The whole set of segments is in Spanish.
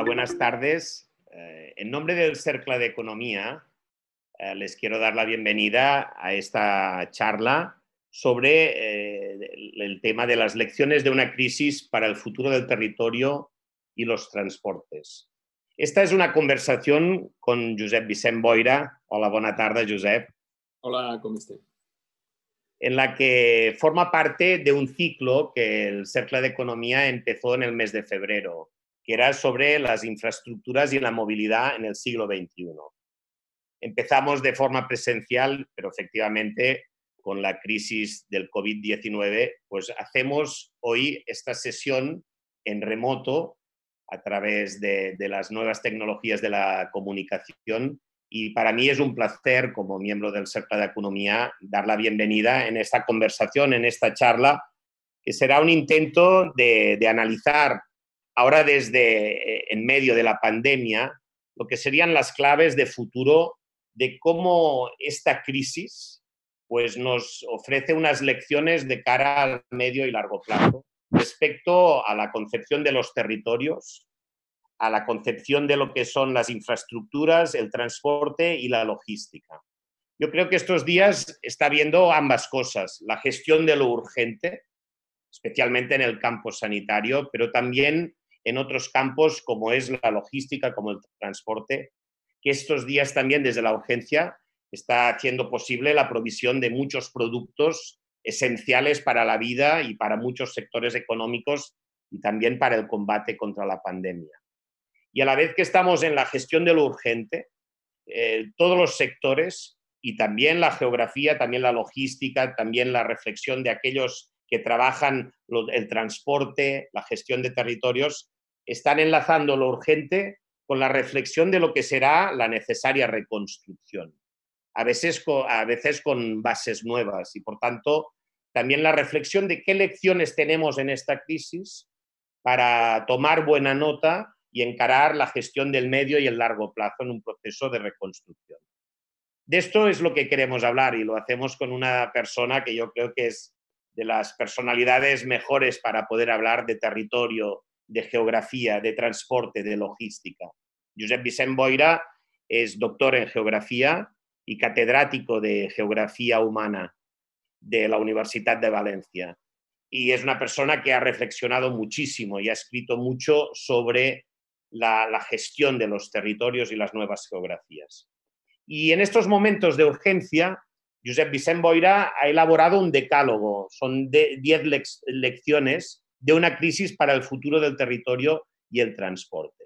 Hola, buenas tardes. Eh, en nombre del Cercle de Economía, eh, les quiero dar la bienvenida a esta charla sobre eh, el tema de las lecciones de una crisis para el futuro del territorio y los transportes. Esta es una conversación con Josep Vicent Boira. Hola, buena tarde, Josep. Hola, ¿cómo estás? En la que forma parte de un ciclo que el Cercle de Economía empezó en el mes de febrero, que era sobre las infraestructuras y la movilidad en el siglo XXI. Empezamos de forma presencial, pero efectivamente con la crisis del COVID-19, pues hacemos hoy esta sesión en remoto a través de, las nuevas tecnologías de la comunicación y para mí es un placer, como miembro del Cercle de Economía, dar la bienvenida en esta conversación, en esta charla, que será un intento de, de analizar ahora desde eh, en medio de la pandemia lo que serían las claves de futuro de cómo esta crisis pues nos ofrece unas lecciones de cara al medio y largo plazo respecto a la concepción de los territorios, a la concepción de lo que son las infraestructuras, el transporte y la logística. Yo creo que estos días está viendo ambas cosas, la gestión de lo urgente, especialmente en el campo sanitario, pero también en otros campos como es la logística, como el transporte, que estos días también desde la urgencia está haciendo posible la provisión de muchos productos esenciales para la vida y para muchos sectores económicos y también para el combate contra la pandemia. Y a la vez que estamos en la gestión de lo urgente, eh, todos los sectores y también la geografía, también la logística, también la reflexión de aquellos que trabajan el transporte, la gestión de territorios, están enlazando lo urgente con la reflexión de lo que será la necesaria reconstrucción, a veces a veces con bases nuevas y, por tanto, también la reflexión de qué lecciones tenemos en esta crisis para tomar buena nota y encarar la gestión del medio y el largo plazo en un proceso de reconstrucción. De esto es lo que queremos hablar y lo hacemos con una persona que yo creo que es de las personalidades mejores para poder hablar de territorio, de geografía, de transporte, de logística. Josep Vicent Boira es doctor en geografía y catedrático de geografía humana de la Universidad de Valencia. Y es una persona que ha reflexionado muchísimo y ha escrito mucho sobre la, la gestión de los territorios y las nuevas geografías. Y en estos momentos de urgencia, Josep Vicent Boira ha elaborado un decálogo, son 10 lecciones de una crisis para el futuro del territorio y el transporte.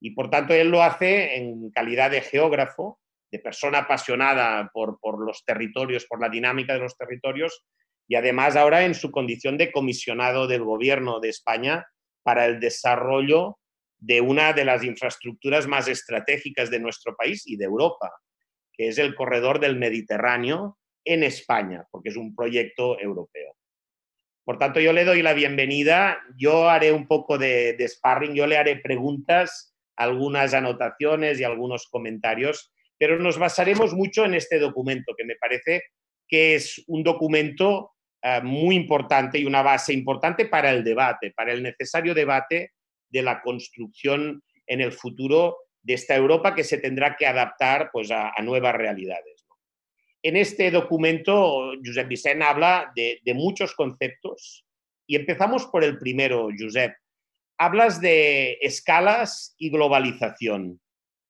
Y por tanto él lo hace en calidad de geógrafo, de persona apasionada por los territorios, por la dinámica de los territorios, y además ahora en su condición de comisionado del Gobierno de España para el desarrollo de una de las infraestructuras más estratégicas de nuestro país y de Europa, que es el corredor del Mediterráneo en España, porque es un proyecto europeo. Por tanto, yo le doy la bienvenida, yo haré un poco de, sparring, yo le haré preguntas, algunas anotaciones y algunos comentarios, pero nos basaremos mucho en este documento, que me parece que es un documento eh, muy importante y una base importante para el debate, para el necesario debate de la construcción en el futuro de esta Europa que se tendrá que adaptar pues, a, nuevas realidades. En este documento, Josep Vicent habla de, muchos conceptos y empezamos por el primero, Josep. Hablas de escalas y globalización.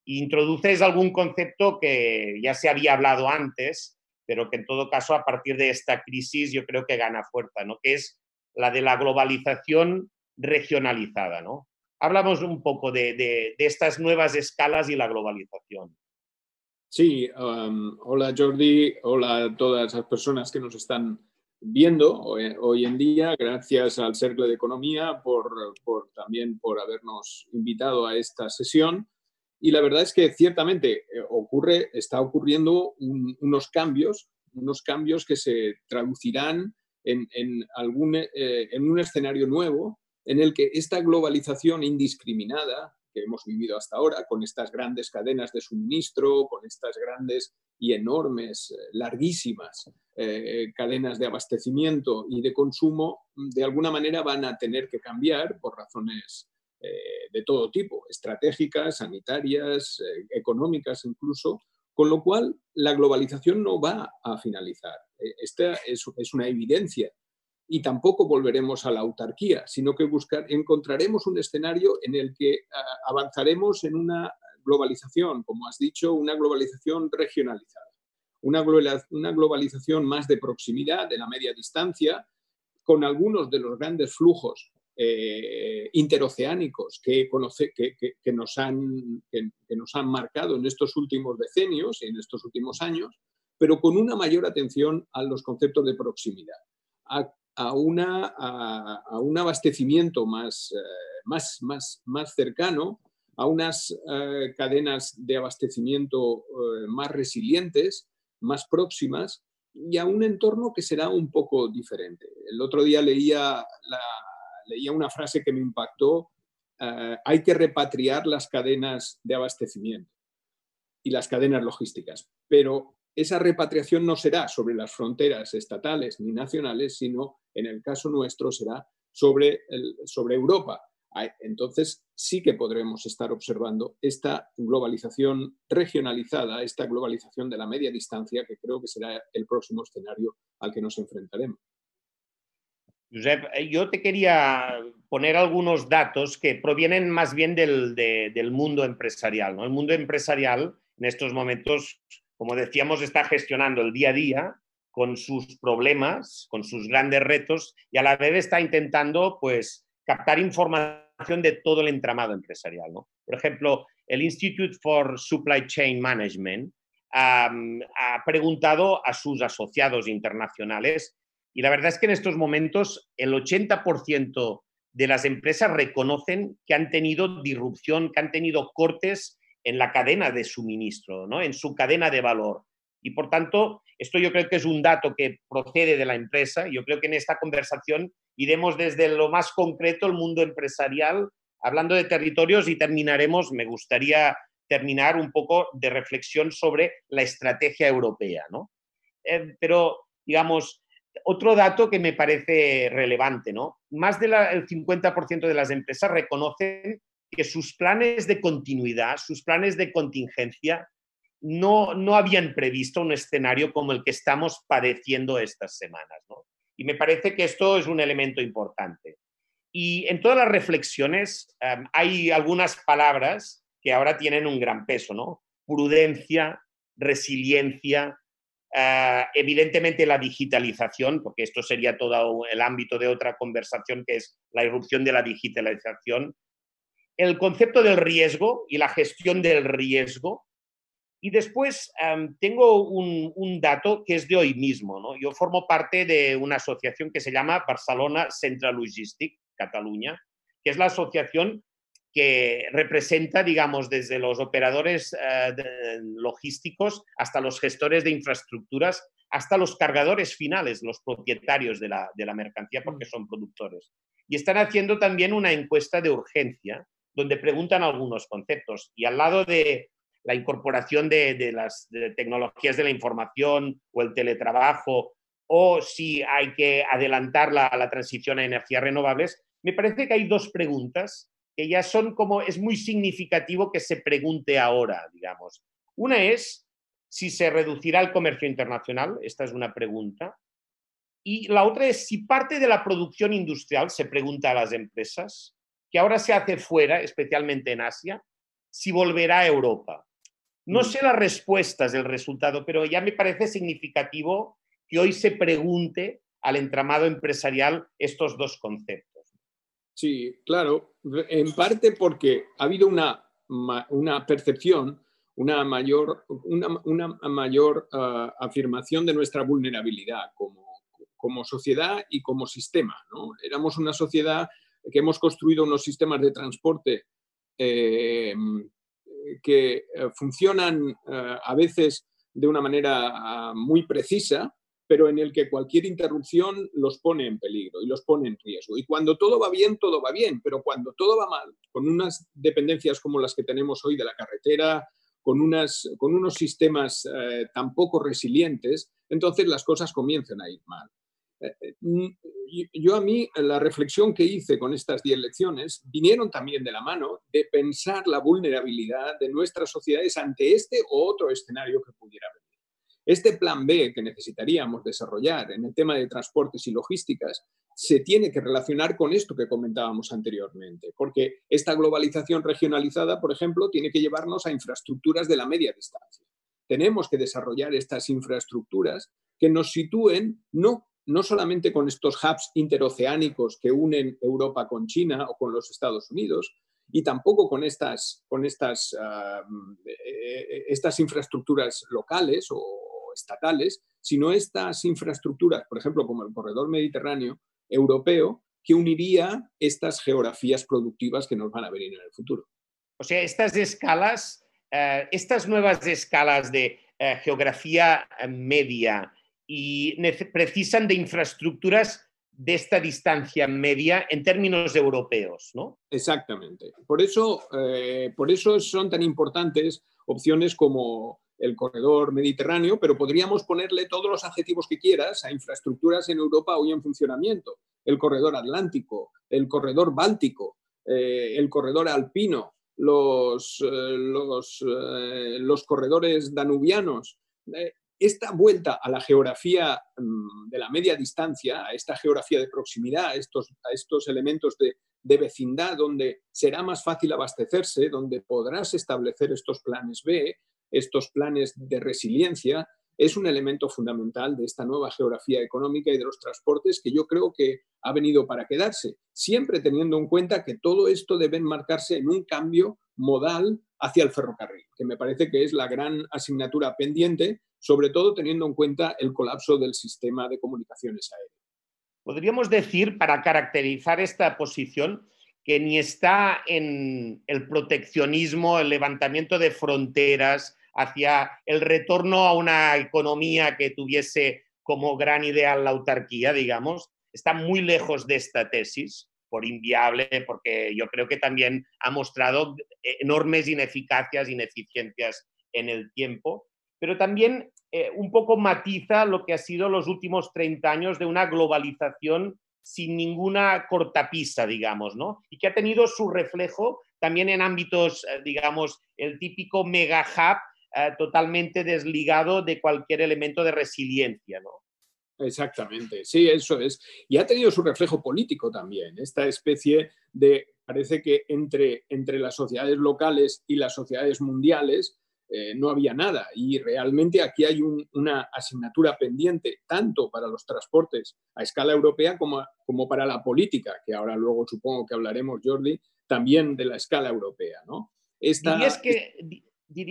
Introduces algún concepto que ya se había hablado antes, pero que en todo caso a partir de esta crisis yo creo que gana fuerza, ¿no? que es la de la globalización regionalizada. ¿no? Hablamos un poco de, estas nuevas escalas y la globalización. Sí, hola Jordi, hola a todas las personas que nos están viendo hoy, en día. Gracias al Cercle de Economía por, también por habernos invitado a esta sesión. Y la verdad es que ciertamente eh, ocurre, está ocurriendo unos cambios, unos cambios que se traducirán en, algún, eh, en un escenario nuevo en el que esta globalización indiscriminada que hemos vivido hasta ahora, con estas grandes cadenas de suministro, con estas grandes y enormes, eh, larguísimas eh, cadenas de abastecimiento y de consumo, de alguna manera van a tener que cambiar por razones de todo tipo, estratégicas, sanitarias, económicas incluso, con lo cual la globalización no va a finalizar. Esta es, es una evidencia y tampoco volveremos a la autarquía, sino que buscar, encontraremos un escenario en el que ah, avanzaremos en una globalización, como has dicho, una globalización regionalizada, una, globalización más de proximidad, de la media distancia, con algunos de los grandes flujos eh, interoceánicos que, conoce, que, nos han, que, nos han marcado en estos últimos decenios y en estos últimos años, pero con una mayor atención a los conceptos de proximidad, a, una, a, un abastecimiento más, eh, más, más, más cercano, a unas eh, cadenas de abastecimiento eh, más resilientes, más próximas y a un entorno que será un poco diferente. El otro día leía, leía una frase que me impactó, hay que repatriar las cadenas de abastecimiento y las cadenas logísticas, pero esa repatriación no será sobre las fronteras estatales ni nacionales, sino en el caso nuestro será sobre, sobre Europa. Entonces sí que podremos estar observando esta globalización regionalizada, esta globalización de la media distancia, que creo que será el próximo escenario al que nos enfrentaremos. Josep, eh, yo te quería poner algunos datos que provienen más bien del, del mundo empresarial. ¿no? El mundo empresarial en estos momentos como decíamos, está gestionando el día a día con sus problemas, con sus grandes retos y a la vez está intentando pues captar información de todo el entramado empresarial. Por ejemplo, el Institute for Supply Chain Management ha preguntado a sus asociados internacionales y la verdad es que en estos momentos el 80% de las empresas reconocen que han tenido disrupción, que han tenido cortes en la cadena de suministro, ¿no? en su cadena de valor. Y por tanto, esto yo creo que es un dato que procede de la empresa. Yo creo que en esta conversación iremos desde lo más concreto, el mundo empresarial, hablando de territorios y terminaremos, me gustaría terminar un poco de reflexión sobre la estrategia europea. ¿no? Eh, pero, digamos, otro dato que me parece relevante, ¿no? Más del 50% de las empresas reconocen que sus planes de continuidad, sus planes de contingencia, no, no habían previsto un escenario como el que estamos padeciendo estas semanas. Y me parece que esto es un elemento importante. Y en todas las reflexiones em, hay algunas palabras que ahora tienen un gran peso, ¿no? Prudencia, resiliencia, eh, evidentemente la digitalización, porque esto sería todo el ámbito de otra conversación que es la irrupción de la digitalización, el concepto del riesgo y la gestión del riesgo. Y después tengo un, dato que es de hoy mismo. ¿no? Yo formo parte de una asociación que se llama Barcelona Central Logistic, Cataluña, que es la asociación que representa, digamos, desde los operadores eh, logísticos hasta los gestores de infraestructuras, hasta los cargadores finales, los propietarios de la, de la mercancía, porque son productores. Y están haciendo también una encuesta de urgencia donde preguntan algunos conceptos. Y al lado de la incorporación de, las tecnologías de la información o el teletrabajo, o si hay que adelantar la, la transición a energías renovables, me parece que hay dos preguntas que ya son como, es muy significativo que se pregunte ahora, digamos. Una es si se reducirá el comercio internacional, esta es una pregunta. Y la otra es si parte de la producción industrial, se pregunta a las empresas, que ahora se hace fuera, especialmente en Asia, si volverá a Europa. No mm. sé las respuestas del resultado, pero ya me parece significativo que hoy se pregunte al entramado empresarial estos dos conceptos. Sí, claro, en parte porque ha habido una, una percepción, una mayor, una, mayor ah, afirmación de nuestra vulnerabilidad como, como sociedad y como sistema. ¿no? Éramos una sociedad que hemos construido unos sistemas de transporte eh, que eh, funcionan eh, a veces de una manera ah, muy precisa, pero en el que cualquier interrupción los pone en peligro y los pone en riesgo. Y cuando todo va bien, todo va bien, pero cuando todo va mal, con unas dependencias como las que tenemos hoy de la carretera, con, unas, con unos sistemas tan poco resilientes, entonces las cosas comienzan a ir mal. Eh, eh, yo a mí la reflexión que hice con estas 10 lecciones vinieron también de la mano de pensar la vulnerabilidad de nuestras sociedades ante este o otro escenario que pudiera venir. Este plan B que necesitaríamos desarrollar en el tema de transportes y logísticas se tiene que relacionar con esto que comentábamos anteriormente, porque esta globalización regionalizada, por ejemplo, tiene que llevarnos a infraestructuras de la media distancia. Tenemos que desarrollar estas infraestructuras que nos sitúen no no solamente con estos hubs interoceánicos que unen Europa con China o con los Estados Unidos, y tampoco con estas, con estas, ah, eh, estas infraestructuras locales o estatales, sino estas infraestructuras, por ejemplo, como el corredor mediterráneo europeo, que uniría estas geografías productivas que nos van a venir en el futuro. O sea, estas escalas, eh, estas nuevas escalas de eh, geografía media, y precisan de infraestructuras de esta distancia media en términos europeos, ¿no? Exactamente. Por eso, eh, por eso son tan importantes opciones como el corredor mediterráneo, pero podríamos ponerle todos los adjetivos que quieras a infraestructuras en Europa hoy en funcionamiento. El corredor atlántico, el corredor báltico, eh, el corredor alpino, los, eh, los, los corredores danubianos esta vuelta a la geografía mm, de la media distancia, a esta geografía de proximidad, a estos, a estos elementos de, vecindad donde será más fácil abastecerse, donde podrás establecer estos planes B, estos planes de resiliencia, es un elemento fundamental de esta nueva geografía económica y de los transportes que yo creo que ha venido para quedarse, siempre teniendo en cuenta que todo esto debe marcarse en un cambio modal hacia el ferrocarril, que me parece que es la gran asignatura pendiente sobre todo teniendo en cuenta el colapso del sistema de comunicaciones aéreas. Podríamos decir, para caracterizar esta posición, que ni está en el proteccionismo, el levantamiento de fronteras hacia el retorno a una economía que tuviese como gran ideal la autarquía, digamos, está muy lejos de esta tesis, por inviable, porque yo creo que también ha mostrado enormes ineficacias, ineficiencias en el tiempo pero también eh, un poco matiza lo que ha sido los últimos 30 años de una globalización sin ninguna cortapisa, digamos, ¿no? Y que ha tenido su reflejo también en ámbitos, eh, digamos, el típico mega hub eh, totalmente desligado de cualquier elemento de resiliencia, ¿no? Exactamente, sí, eso es. Y ha tenido su reflejo político también, esta especie de, parece que entre, entre las sociedades locales y las sociedades mundiales, eh, no había nada. Y realmente aquí hay una asignatura pendiente tanto para los transportes a escala europea como, como, para la política, que ahora luego supongo que hablaremos, Jordi, también de la escala europea. ¿no? Esta, que,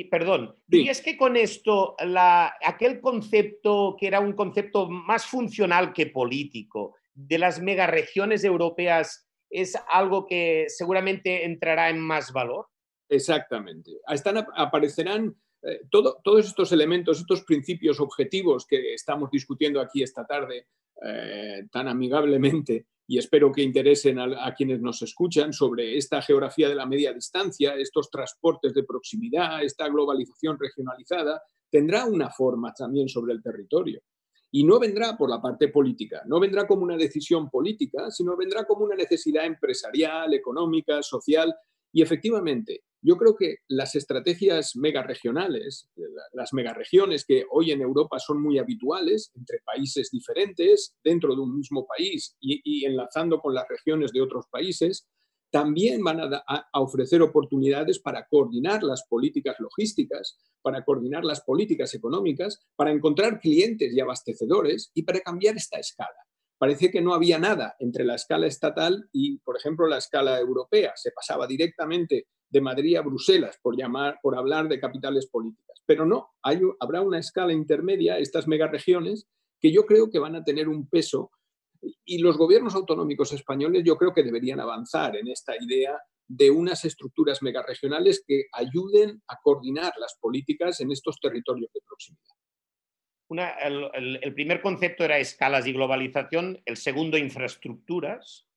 perdón, dirías que con esto la, aquel concepto que era un concepto más funcional que político de las megaregiones europeas es algo que seguramente entrará en más valor? Exactamente. Están, aparecerán eh, todos estos elementos, estos principios objetivos que estamos discutiendo aquí esta tarde eh, tan amigablemente y espero que interesen a, quienes nos escuchan sobre esta geografía de la media distancia, estos transportes de proximidad, esta globalización regionalizada, tendrá una forma también sobre el territorio. Y no vendrá por la parte política, no vendrá como una decisión política, sino vendrá como una necesidad empresarial, económica, social. Y efectivamente, yo creo que las estrategias megaregionales, las megaregiones que hoy en Europa son muy habituales entre países diferentes, dentro de un mismo país y, enlazando con las regiones de otros países, también van a, a, ofrecer oportunidades para coordinar las políticas logísticas, para coordinar las políticas económicas, para encontrar clientes y abastecedores y para cambiar esta escala. Parece que no había nada entre la escala estatal y, por ejemplo, la escala europea. Se pasaba directamente de Madrid a Bruselas, por, llamar, por hablar de capitales políticas. Pero no, hay, habrá una escala intermedia, estas megaregiones, que yo creo que van a tener un peso y los gobiernos autonómicos españoles yo creo que deberían avanzar en esta idea de unas estructuras megaregionales que ayuden a coordinar las políticas en estos territorios de proximidad. El, primer concepto era escalas y globalización, el segundo infraestructuras,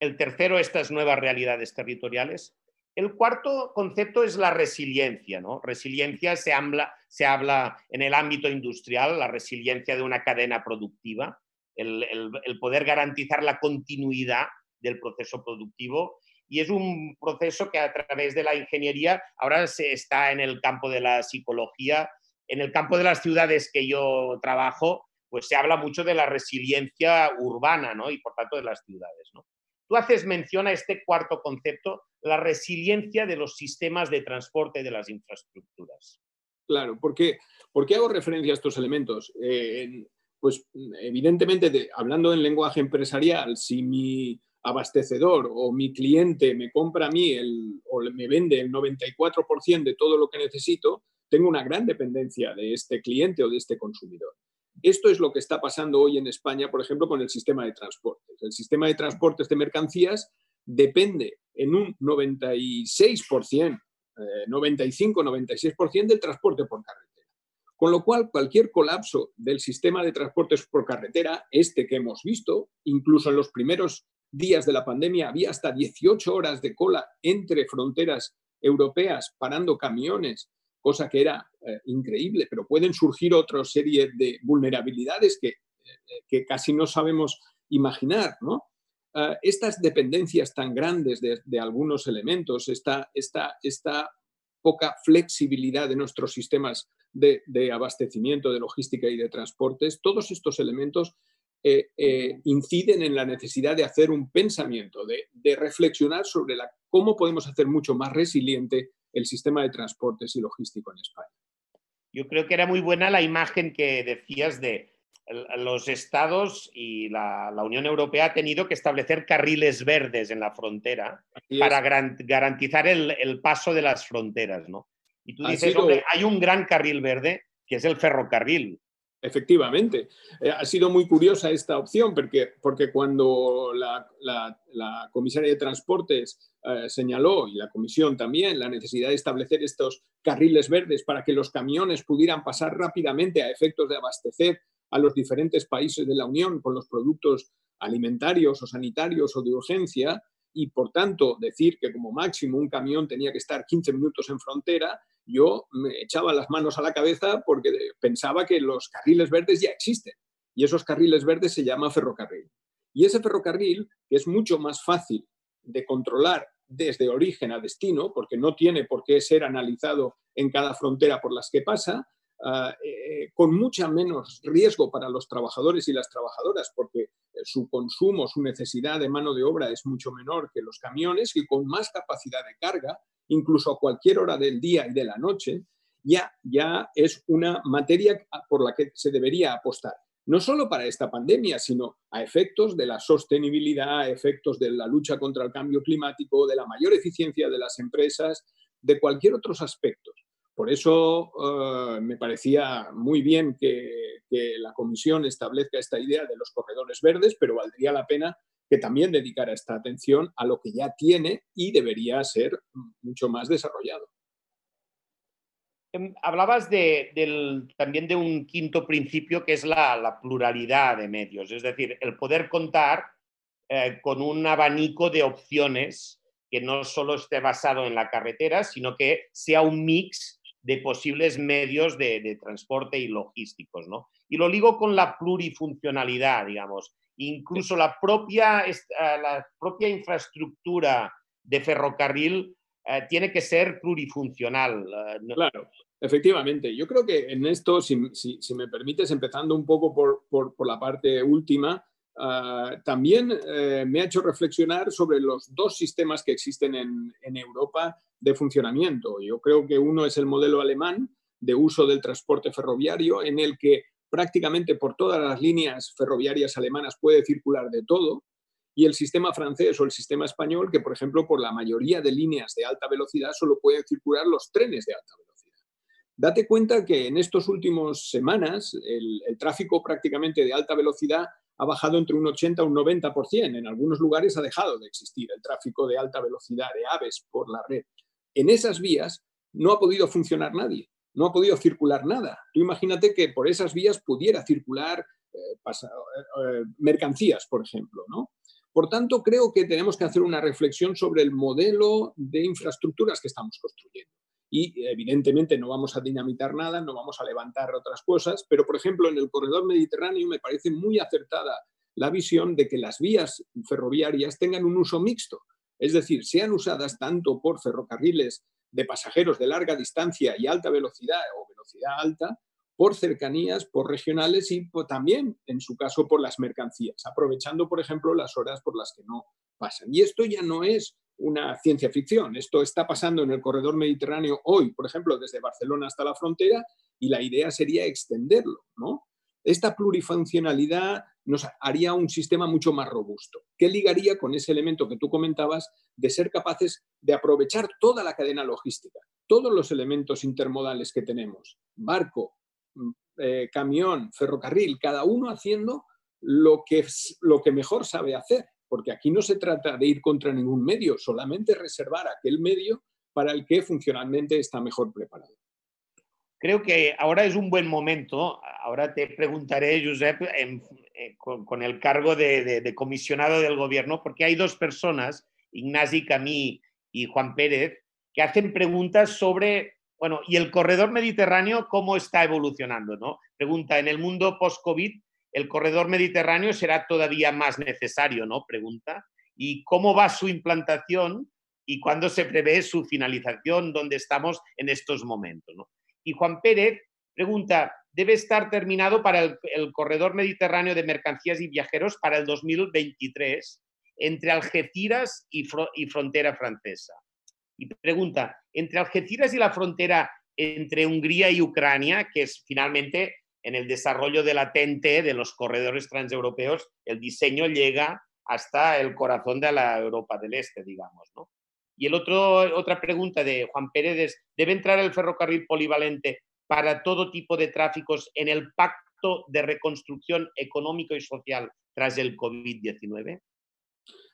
el tercero estas nuevas realidades territoriales el cuarto concepto es la resiliencia. ¿no? Resiliencia se habla, en el ámbito industrial, la resiliencia de una cadena productiva. el, poder garantizar la continuidad del proceso productivo y es un proceso que a través de la ingeniería ahora se está en el campo de la psicología, en el campo de las ciudades que yo trabajo, pues se habla mucho de la resiliencia urbana ¿no? y por tanto de las ciudades. ¿no? Tú haces mención a este cuarto concepto, la resiliencia de los sistemas de transporte de las infraestructuras. Claro, porque, ¿por qué hago referencia a estos elementos? Eh, pues evidentemente, hablando en lenguaje empresarial, si mi abastecedor o mi cliente me compra a mí el, o me vende el 94% de todo lo que necesito, tengo una gran dependencia de este cliente o de este consumidor. Esto es lo que está pasando hoy en España, por ejemplo, con el sistema de transportes. El sistema de transportes de mercancías depende en un 96%, 95-96% del transporte por carretera. Con lo cual, cualquier colapso del sistema de transportes por carretera, este que hemos visto, incluso en los primeros días de la pandemia había hasta 18 horas de cola entre fronteras europeas parando camiones, cosa que era eh, increíble, pero pueden surgir otra serie de vulnerabilidades que, eh, que casi no sabemos imaginar, ¿no? Ah, estas dependencias tan grandes de, algunos elementos, esta, esta, esta, poca flexibilidad de nuestros sistemas de, de, abastecimiento, de logística y de transportes, todos estos elementos eh, inciden en la necesidad de hacer un pensamiento, de, reflexionar sobre la, cómo podemos hacer mucho más resiliente el sistema de transportes y logístico en España. Yo creo que era muy buena la imagen que decías de los estados y la, Unión Europea ha tenido que establecer carriles verdes en la frontera para garantizar el, paso de las fronteras, ¿no? Y tú dices, hombre, hay un gran carril verde que es el ferrocarril. Efectivamente, eh, ha sido muy curiosa esta opción porque, porque cuando la, comisaria de Transportes eh, señaló, y la comisión también, la necesidad de establecer estos carriles verdes para que los camiones pudieran pasar rápidamente a efectos de abastecer a los diferentes países de la Unión con los productos alimentarios o sanitarios o de urgencia, y por tanto decir que como máximo un camión tenía que estar 15 minutos en frontera, yo me echaba las manos a la cabeza porque pensaba que los carriles verdes ya existen y esos carriles verdes se llama ferrocarril. Y ese ferrocarril, es mucho más fácil de controlar desde origen a destino, porque no tiene por qué ser analizado en cada frontera por las que pasa, ah, eh, con mucha menos riesgo para los trabajadores y las trabajadoras, porque eh, su consumo, su necesidad de mano de obra es mucho menor que los camiones y con más capacidad de carga, incluso a cualquier hora del día y de la noche, ya, ya es una materia por la que se debería apostar. No solo para esta pandemia, sino a efectos de la sostenibilidad, a efectos de la lucha contra el cambio climático, de la mayor eficiencia de las empresas, de cualquier otros aspectos. Por eso eh, me parecía muy bien que, que, la Comisión establezca esta idea de los corredores verdes, pero valdría la pena que también dedicara esta atención a lo que ya tiene y debería ser mucho más desarrollado. Em, hablabas también de un quinto principio que es la, pluralidad de medios, es decir, el poder contar eh, con un abanico de opciones que no solo esté basado en la carretera, sino que sea un mix de posibles medios de, de transporte y logísticos. ¿no? Y lo ligo con la plurifuncionalidad, digamos. Incluso la propia, eh, la propia infraestructura de ferrocarril eh, tiene que ser plurifuncional. Eh, claro, efectivamente. Yo creo que en esto, si, me permites, empezando un poco por, la parte última, también me ha hecho reflexionar sobre los dos sistemas que existen en, en, Europa de funcionamiento. Yo creo que uno es el modelo alemán de uso del transporte ferroviario, en el que prácticamente por todas las líneas ferroviarias alemanas puede circular de todo, y el sistema francés o el sistema español, que por ejemplo por la mayoría de líneas de alta velocidad solo pueden circular los trenes de alta velocidad. Date cuenta que en estos últimos semanas el, tráfico prácticamente de alta velocidad ha bajado entre un 80 y un 90%. En algunos lugares ha dejado de existir el tráfico de alta velocidad de aves por la red. En esas vías no ha podido funcionar nadie no ha podido circular nada. Tú imagínate que por esas vías pudiera circular eh, eh, eh, mercancías, por ejemplo, ¿no? Por tanto, creo que tenemos que hacer una reflexión sobre el modelo de infraestructuras que estamos construyendo. Y evidentemente no vamos a dinamitar nada, no vamos a levantar otras cosas, pero por ejemplo en el corredor mediterráneo me parece muy acertada la visión de que las vías ferroviarias tengan un uso mixto, es decir, sean usadas tanto por ferrocarriles de pasajeros de larga distancia y alta velocidad o velocidad alta, por cercanías, por regionales y también, en su caso, por las mercancías, aprovechando, por ejemplo, las horas por las que no pasan. Y esto ya no es una ciencia ficción, esto está pasando en el corredor mediterráneo hoy, por ejemplo, desde Barcelona hasta la frontera, y la idea sería extenderlo, ¿no? Esta plurifuncionalidad nos haría un sistema mucho más robusto, que ligaría con ese elemento que tú comentabas de ser capaces de aprovechar toda la cadena logística, todos los elementos intermodales que tenemos, barco, mm, eh, camión, ferrocarril, cada uno haciendo lo que, lo que mejor sabe hacer, porque aquí no se trata de ir contra ningún medio, solamente reservar aquel medio para el que funcionalmente está mejor preparado. Creo que ahora es un buen momento. Ahora te preguntaré, Josep, eh, con, el cargo de, comisionado del gobierno, porque hay dos personas, Ignasi Camí y Juan Pérez, que hacen preguntas sobre, bueno, ¿y el corredor mediterráneo cómo está evolucionando? ¿no? Pregunta, en el mundo post-COVID, ¿el corredor mediterráneo será todavía más necesario? ¿no? Pregunta. ¿Y cómo va su implantación y cuándo se prevé su finalización? ¿Dónde estamos en estos momentos? ¿no? Y Juan Pérez pregunta, debe estar terminado para el, corredor mediterráneo de mercancías y viajeros para el 2023 entre Algeciras y, frontera francesa. Y pregunta, entre Algeciras y la frontera entre Hungría y Ucrania, que es finalmente en el desarrollo de la TNT, de los corredores transeuropeos, el diseño llega hasta el corazón de la Europa del Este, digamos, ¿no? Y el otro, otra pregunta de Juan Pérez es, ¿debe entrar el ferrocarril polivalente para todo tipo de tráficos en el pacto de reconstrucción económico y social tras el COVID-19?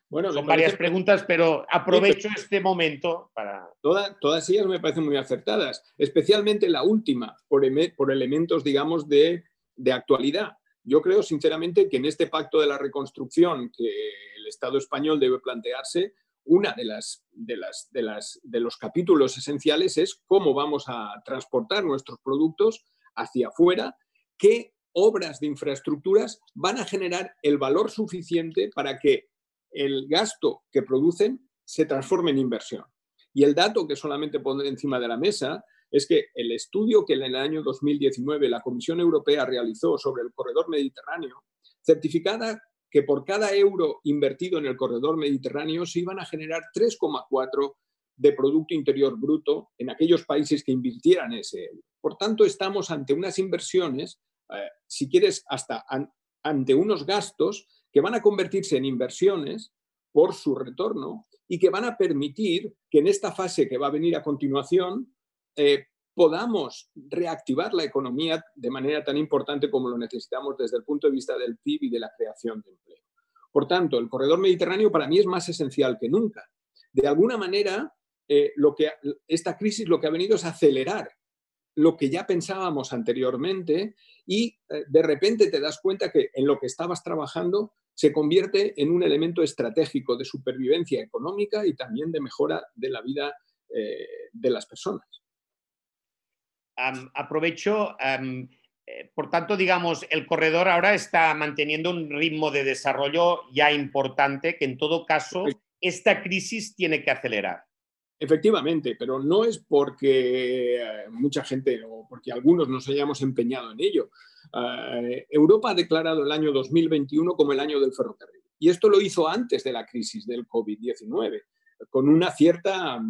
Bueno, Son varias preguntas, pero aprovecho este momento para... todas ellas me parecen muy acertadas, especialmente la última, por, por elementos, digamos, de, de actualidad. Yo creo, sinceramente, que en este pacto de la reconstrucción que el Estado español debe plantearse, una de las, de, las, de, las, de los capítulos esenciales es cómo vamos a transportar nuestros productos hacia afuera, qué obras de infraestructuras van a generar el valor suficiente para que el gasto que producen se transforme en inversión. Y el dato que solamente pone encima de la mesa es que el estudio que en el año 2019 la Comisión Europea realizó sobre el corredor mediterráneo certificada que por cada euro invertido en el corredor mediterráneo se iban a generar 3,4 de Producto Interior Bruto en aquellos países que invirtieran ese euro. Por tanto, estamos ante unas inversiones, eh, si quieres, hasta ante unos gastos que van a convertirse en inversiones por su retorno y que van a permitir que en esta fase que va a venir a continuación eh, podamos reactivar la economía de manera tan importante como lo necesitamos desde el punto de vista del PIB y de la creación de empleo. Por tanto, el corredor mediterráneo para mí es más esencial que nunca. De alguna manera, eh, lo que, esta crisis lo que ha venido es acelerar lo que ya pensábamos anteriormente y eh, de repente te das cuenta que en lo que estabas trabajando se convierte en un elemento estratégico de supervivencia económica y también de mejora de la vida eh, de las personas aprovecho, eh, por tanto, digamos, el corredor ahora está manteniendo un ritmo de desarrollo ya importante que en todo caso esta crisis tiene que acelerar. Efectivamente, pero no es porque eh, mucha gente o porque algunos nos hayamos empeñado en ello. Eh, Europa ha declarado el año 2021 como el año del ferrocarril. Y esto lo hizo antes de la crisis del COVID-19, con una cierta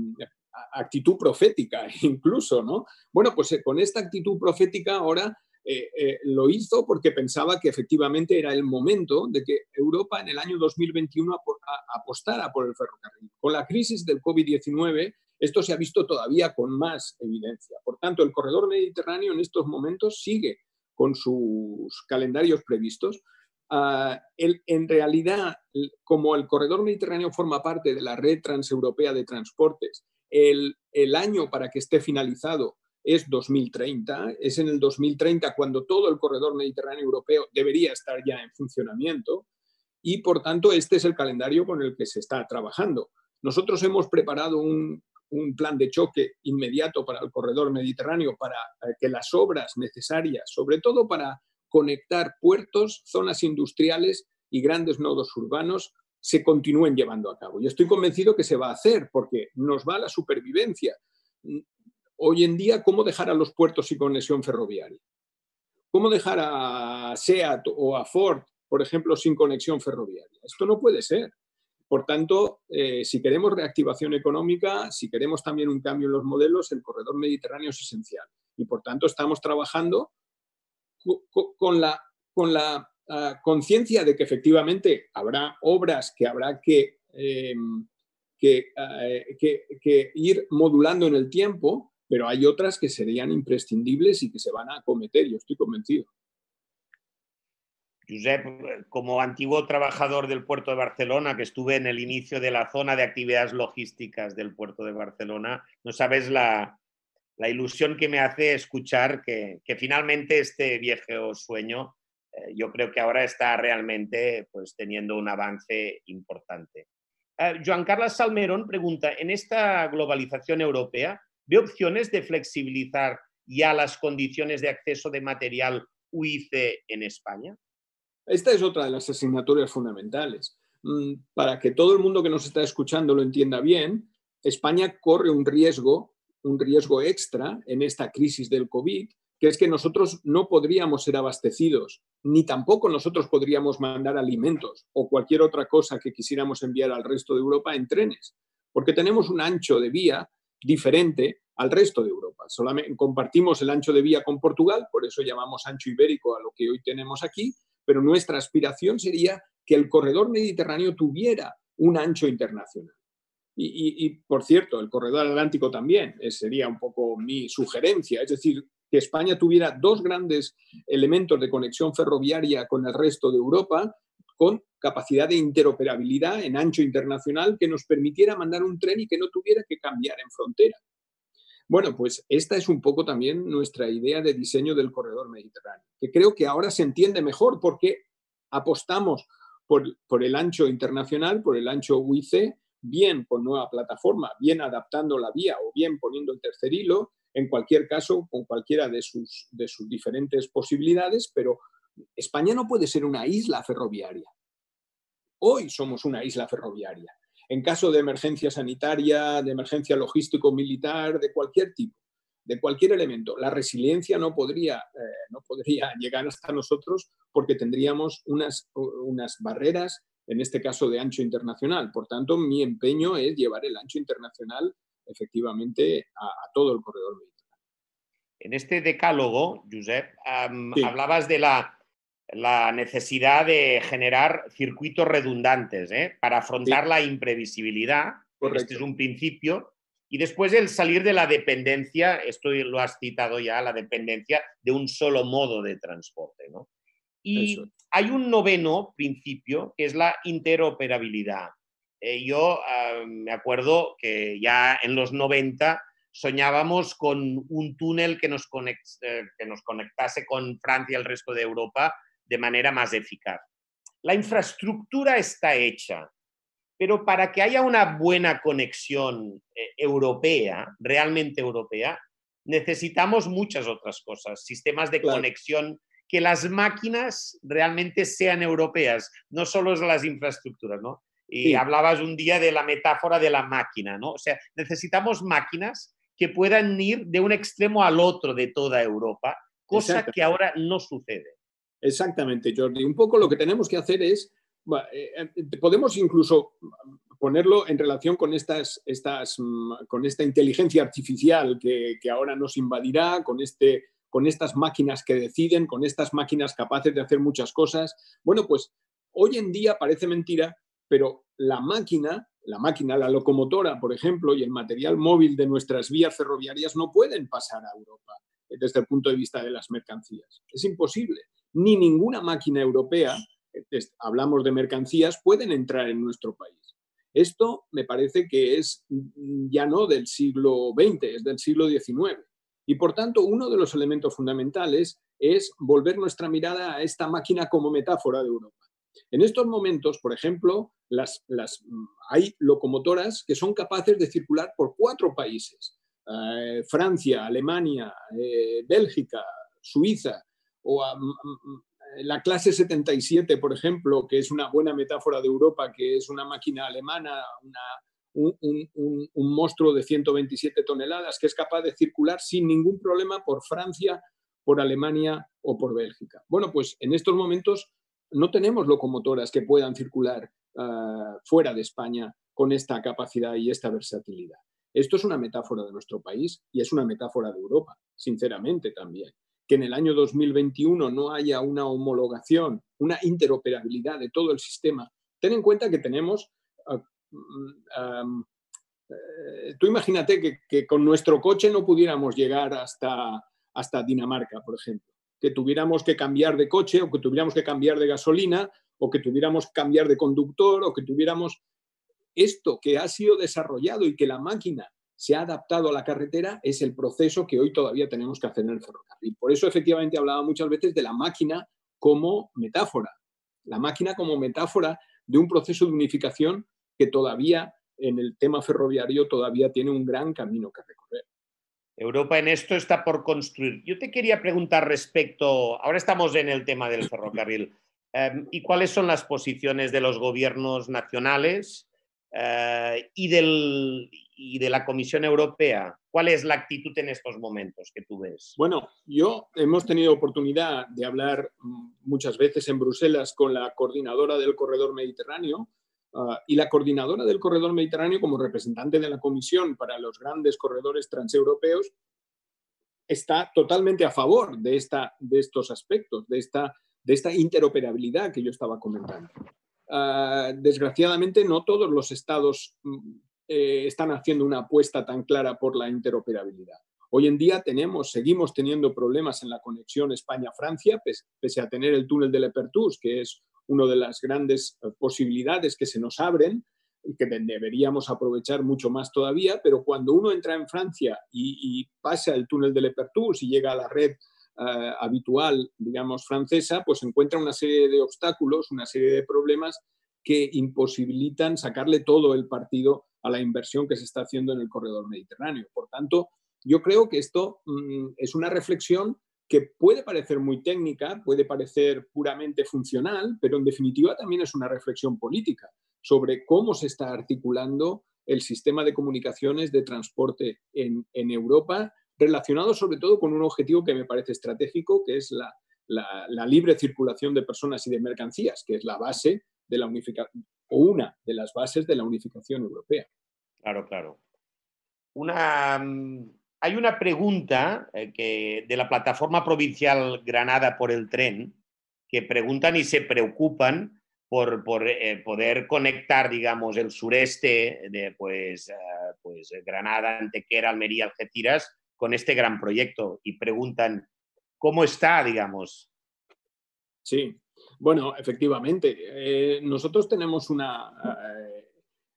actitud profética incluso, ¿no? Bueno, pues eh, con esta actitud profética ahora eh, eh, lo hizo porque pensaba que efectivamente era el momento de que Europa en el año 2021 apostara por el ferrocarril. Con la crisis del COVID-19 esto se ha visto todavía con más evidencia. Por tanto, el corredor mediterráneo en estos momentos sigue con sus calendarios previstos. Ah, en realidad, como el corredor mediterráneo forma parte de la red transeuropea de transportes el, año para que esté finalizado es 2030. Es en el 2030 cuando todo el corredor mediterráneo europeo debería estar ya en funcionamiento y, por tanto, este es el calendario con el que se está trabajando. Nosotros hemos preparado un, plan de choque inmediato para el corredor mediterráneo para eh, que las obras necesarias, sobre todo para conectar puertos, zonas industriales y grandes nodos urbanos se continúen llevando a cabo. Y estoy convencido que se va a hacer porque nos va la supervivencia. Hoy en día, ¿cómo dejar a los puertos sin conexión ferroviaria? ¿Cómo dejar a SEAT o a Ford, por ejemplo, sin conexión ferroviaria? Esto no puede ser. Por tanto, eh, si queremos reactivación económica, si queremos también un cambio en los modelos, el corredor mediterráneo es esencial. Y por tanto, estamos trabajando con la, con la conciencia de que efectivamente habrá obras que habrá que, em, ah, que, que, ir modulando en el tiempo, pero hay otras que serían imprescindibles y que se van a acometer, yo estoy convencido. Josep, como antiguo trabajador del puerto de Barcelona, que estuve en el inicio de la zona de actividades logísticas del puerto de Barcelona, no sabes la, ilusión que me hace escuchar que, finalmente este viejo sueño, eh, yo creo que ahora está realmente pues, teniendo un avance importante. Eh, Joan Carlos Salmerón pregunta, ¿en esta globalización europea ve opciones de flexibilizar ya las condiciones de acceso de material UIC en España? Esta es otra de las asignaturas fundamentales. Mm, para que todo el mundo que nos está escuchando lo entienda bien, España corre un riesgo, un riesgo extra en esta crisis del COVID, que es que nosotros no podríamos ser abastecidos, ni tampoco nosotros podríamos mandar alimentos o cualquier otra cosa que quisiéramos enviar al resto de Europa en trenes, porque tenemos un ancho de vía diferente al resto de Europa. Solamente compartimos el ancho de vía con Portugal, por eso llamamos ancho ibérico a lo que hoy tenemos aquí, pero nuestra aspiración sería que el corredor mediterráneo tuviera un ancho internacional. Y, por cierto, el corredor atlántico también, sería un poco mi sugerencia, es decir, que España tuviera dos grandes elementos de conexión ferroviaria con el resto de Europa, con capacidad de interoperabilidad en ancho internacional que nos permitiera mandar un tren y que no tuviera que cambiar en frontera. Bueno, pues esta es un poco también nuestra idea de diseño del corredor mediterráneo, que creo que ahora se entiende mejor porque apostamos por, el ancho internacional, por el ancho UIC, bien con nueva plataforma, bien adaptando la vía o bien poniendo el tercer hilo, en cualquier caso, con cualquiera de sus, de sus diferentes posibilidades, pero España no puede ser una isla ferroviaria. Hoy somos una isla ferroviaria en caso de emergencia sanitaria, de emergencia logístico-militar, de cualquier tipo, de cualquier elemento. La resiliencia no podría, eh, no podría llegar hasta nosotros porque tendríamos unas, unas barreras, en este caso de ancho internacional. Por tanto, mi empeño es llevar el ancho internacional efectivamente a, todo el corredor mediterráneo. En este decálogo, Josep, hablabas de la la necesidad de generar circuitos redundantes ¿eh? para afrontar la imprevisibilidad. Este es un principio. Y después el salir de la dependencia, esto lo has citado ya, la dependencia de un solo modo de transporte. Y hay un noveno principio que es la interoperabilidad. Eh, yo ah, me acuerdo que ya en los 90 soñábamos con un túnel que nos, eh, que nos conectase con Francia y el resto de Europa de manera más eficaz. La infraestructura está hecha, pero para que haya una buena conexión eh, europea, realmente europea, necesitamos muchas otras cosas, sistemas de conexión, que las máquinas realmente sean europeas, no solo las infraestructuras, ¿no? Y hablabas un día de la metáfora de la máquina, ¿no? O sea, necesitamos máquinas que puedan ir de un extremo al otro de toda Europa, cosa que ahora no sucede. Exactamente, Jordi. Un poco lo que tenemos que hacer es, eh, eh, podemos incluso ponerlo en relación con, estas, estas, mm, con esta inteligencia artificial que, ahora nos invadirá, con, este, con estas máquinas que deciden, con estas máquinas capaces de hacer muchas cosas. Bueno, pues hoy en día parece mentira, pero la máquina, la máquina, la locomotora, por ejemplo, y el material móvil de nuestras vías ferroviarias no pueden pasar a Europa desde el punto de vista de las mercancías. Es imposible ni ninguna máquina europea, hablamos de mercancías, pueden entrar en nuestro país. Esto me parece que es mm, ya no del siglo XX, es del siglo XIX. Y por tanto, uno de los elementos fundamentales es volver nuestra mirada a esta máquina como metáfora de Europa. En estos momentos, por ejemplo, las, mm, hay locomotoras que son capaces de circular por cuatro países. Eh, Francia, Alemania, eh, Bélgica, Suiza, o la clase 77, por ejemplo, que es una buena metáfora de Europa, que es una máquina alemana, un, monstruo de 127 toneladas, que es capaz de circular sin ningún problema por Francia, por Alemania o por Bélgica. Bueno, pues en estos momentos no tenemos locomotoras que puedan circular ah, fuera de España con esta capacidad y esta versatilidad. Esto es una metáfora de nuestro país y es una metáfora de Europa, sinceramente también. Que en el año 2021 no haya una homologación, una interoperabilidad de todo el sistema. Ten en cuenta que tenemos... Ah, mm, eh, tú imagínate que, que, con nuestro coche no pudiéramos llegar hasta, hasta Dinamarca, por ejemplo. Que tuviéramos que cambiar de coche o que tuviéramos que cambiar de gasolina o que tuviéramos que cambiar de conductor o que tuviéramos esto que ha sido desarrollado y que la máquina se ha adaptado a la carretera es el proceso que hoy todavía tenemos que hacer en el ferrocarril. Por eso efectivamente hablaba muchas veces de la máquina como metáfora, la máquina como metáfora de un proceso de unificación que todavía en el tema ferroviario todavía tiene un gran camino que recorrer. Europa en esto está por construir. Yo te quería preguntar respecto, ahora estamos en el tema del ferrocarril, em, ¿y cuáles son las posiciones de los gobiernos nacionales eh, y, del, y de la Comisión Europea? ¿Cuál es la actitud en estos momentos que tú ves? Bueno, yo hemos tenido oportunidad de hablar mm, muchas veces en Bruselas con la coordinadora del Corredor Mediterráneo ah, y la coordinadora del Corredor Mediterráneo como representante de la Comisión para los grandes corredores transeuropeos está totalmente a favor de, esta, de estos aspectos, de esta, de esta interoperabilidad que yo estaba comentando. Ah, desgraciadamente, no todos los estados mm, eh, están haciendo una apuesta tan clara por la interoperabilidad. Hoy en día tenemos, seguimos teniendo problemas en la conexión España-Francia, pese, a tener el túnel de Lepertus, que es una de las grandes eh, posibilidades que se nos abren y que deberíamos aprovechar mucho más todavía, pero cuando uno entra en Francia y, pasa el túnel de Lepertus y llega a la red eh, habitual, digamos, francesa, pues encuentra una serie de obstáculos, una serie de problemas que imposibilitan sacarle todo el partido a la inversión que se está haciendo en el corredor mediterráneo. Por tanto, yo creo que esto mm, es una reflexión que puede parecer muy técnica, puede parecer puramente funcional, pero en definitiva también es una reflexión política sobre cómo se está articulando el sistema de comunicaciones de transporte en, en Europa relacionado sobre todo con un objetivo que me parece estratégico, que es la, libre circulación de personas y de mercancías, que es la base de la unificación, o una de las bases de la unificación europea. Claro, claro. Una, mm, hay una pregunta eh, que, de la plataforma provincial Granada por el tren que preguntan y se preocupan por, eh, poder conectar, digamos, el sureste de pues, eh, pues Granada, Antequera, Almería, Algeciras con este gran proyecto y preguntan cómo está, digamos. Sí, bueno, efectivamente. Nosotros tenemos una,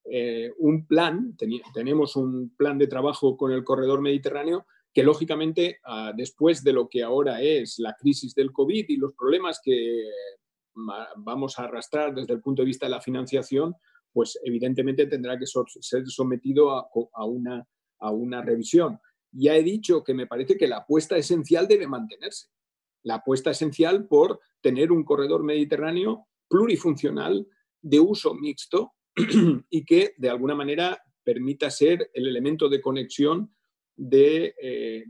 eh, un plan, tenemos un plan de trabajo con el corredor mediterráneo que lógicamente ah, después de lo que ahora es la crisis del COVID y los problemas que vamos a arrastrar desde el punto de vista de la financiación, pues evidentemente tendrá que ser sometido a, una, a una revisión ya he dicho que me parece que la apuesta esencial debe mantenerse. La apuesta esencial por tener un corredor mediterráneo plurifuncional de uso mixto y que de alguna manera permita ser el elemento de conexión de, eh,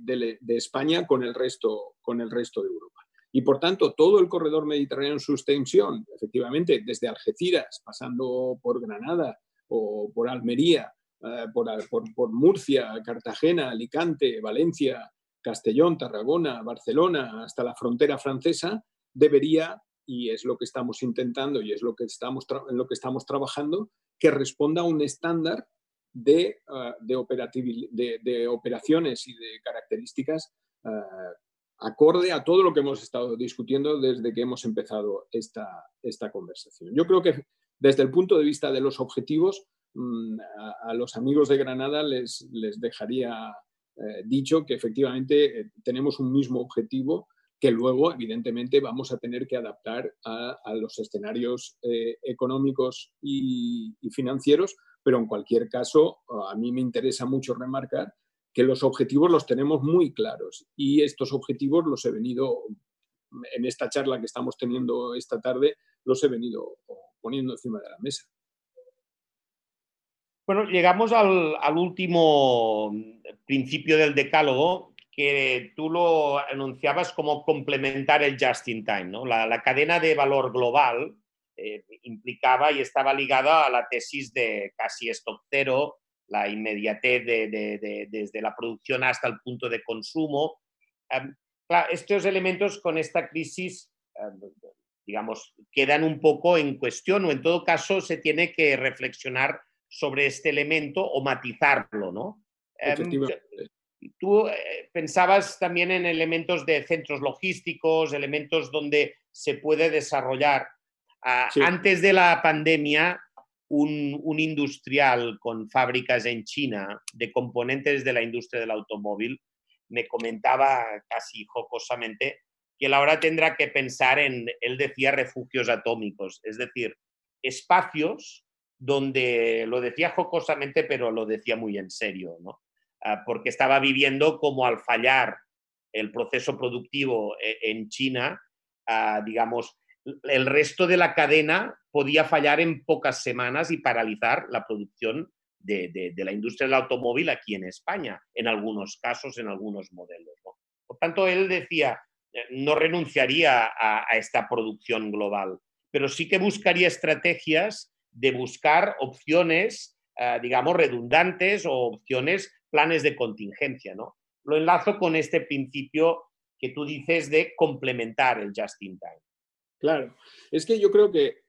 España con el, resto, con el resto de Europa. Y por tanto, todo el corredor mediterráneo en su extensión, efectivamente, desde Algeciras, pasando por Granada o por Almería, eh, por, Murcia, Cartagena, Alicante, Valencia, Castellón, Tarragona, Barcelona, hasta la frontera francesa, debería, y es lo que estamos intentando y es lo que estamos en lo que estamos trabajando, que responda a un estándar de, eh, de, de, operaciones y de características eh, acorde a todo lo que hemos estado discutiendo desde que hemos empezado esta, esta conversación. Yo creo que desde el punto de vista de los objetivos, Mm, a, los amigos de Granada les, les dejaría eh, dicho que efectivamente eh, tenemos un mismo objetivo que luego, evidentemente, vamos a tener que adaptar a, los escenarios eh, económicos y, financieros, pero en cualquier caso, a mí me interesa mucho remarcar que los objetivos los tenemos muy claros y estos objetivos los he venido en esta charla que estamos teniendo esta tarde los he venido poniendo encima de la mesa. Bueno, llegamos al, último principio del decálogo, que tú lo anunciabas como complementar el just in time. ¿no? La, cadena de valor global eh, implicaba y estaba ligada a la tesis de casi stock cero, la inmediatez de, desde la producción hasta el punto de consumo. Em, estos elementos con esta crisis, em, digamos, quedan un poco en cuestión o en todo caso se tiene que reflexionar sobre este elemento o matizarlo, ¿no? Tú eh, pensabas también en elementos de centros logísticos, elementos donde se puede desarrollar. Ah, antes de la pandemia, un, un, industrial con fábricas en China de componentes de la industria del automóvil me comentaba casi jocosamente que la hora tendrá que pensar en, él decía, refugios atómicos, es decir, espacios donde lo decía jocosamente, pero lo decía muy en serio, ¿no? Ah, porque estaba viviendo como al fallar el proceso productivo e, en China, ah, digamos, el resto de la cadena podía fallar en pocas semanas y paralizar la producción de, la industria del automóvil aquí en España, en algunos casos, en algunos modelos. Por tanto, él decía, eh, no renunciaría a esta producción global, pero sí que buscaría estrategias de buscar opciones, eh, digamos, redundantes o opciones, planes de contingencia, ¿no? Lo enlazo con este principio que tú dices de complementar el just in time. Claro, es que yo creo que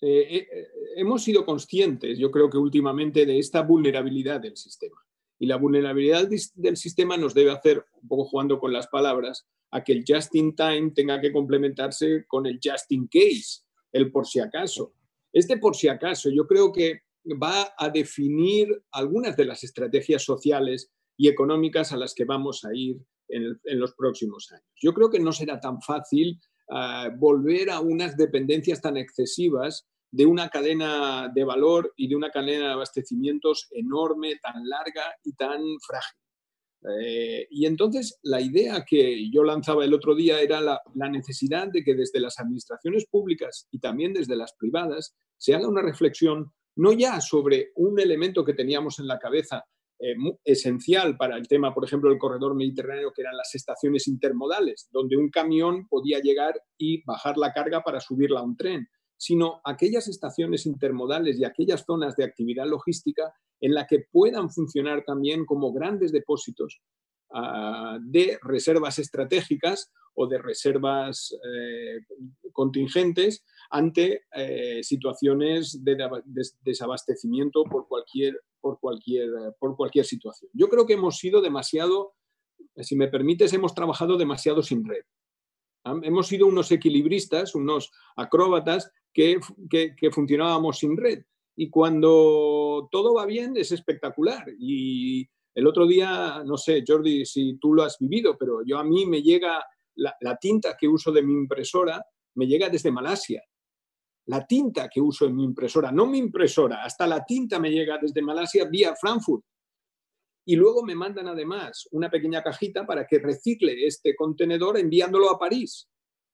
eh, eh, hemos sido conscientes, yo creo que últimamente, de esta vulnerabilidad del sistema. Y la vulnerabilidad del sistema nos debe hacer, un poco jugando con las palabras, a que el just in time tenga que complementarse con el just in case, el por si acaso. Este por si acaso, yo creo que va a definir algunas de las estrategias sociales y económicas a las que vamos a ir en, los próximos años. Yo creo que no será tan fácil ah, volver a unas dependencias tan excesivas de una cadena de valor y de una cadena de abastecimientos enorme, tan larga y tan frágil. Eh, y entonces la idea que yo lanzaba el otro día era la, necesidad de que desde las administraciones públicas y también desde las privadas se haga una reflexión no ya sobre un elemento que teníamos en la cabeza eh, esencial para el tema, por ejemplo, del corredor mediterráneo, que eran las estaciones intermodales, donde un camión podía llegar y bajar la carga para subirla a un tren, sino aquellas estaciones intermodales y aquellas zonas de actividad logística en la que puedan funcionar también como grandes depósitos ah, de reservas estratégicas o de reservas eh, contingentes ante eh, situaciones de desabastecimiento por cualquier, por, cualquier, por cualquier situación. Yo creo que hemos sido demasiado, si me permites, hemos trabajado demasiado sin red. Hemos sido unos equilibristas, unos acróbatas que, que funcionábamos sin red. Y cuando todo va bien es espectacular. Y el otro día, no sé, Jordi, si tú lo has vivido, pero yo a mí me llega la, tinta que uso de mi impresora, me llega desde Malasia. La tinta que uso en mi impresora, no mi impresora, hasta la tinta me llega desde Malasia vía Frankfurt. Y luego me mandan además una pequeña cajita para que recicle este contenedor enviándolo a París.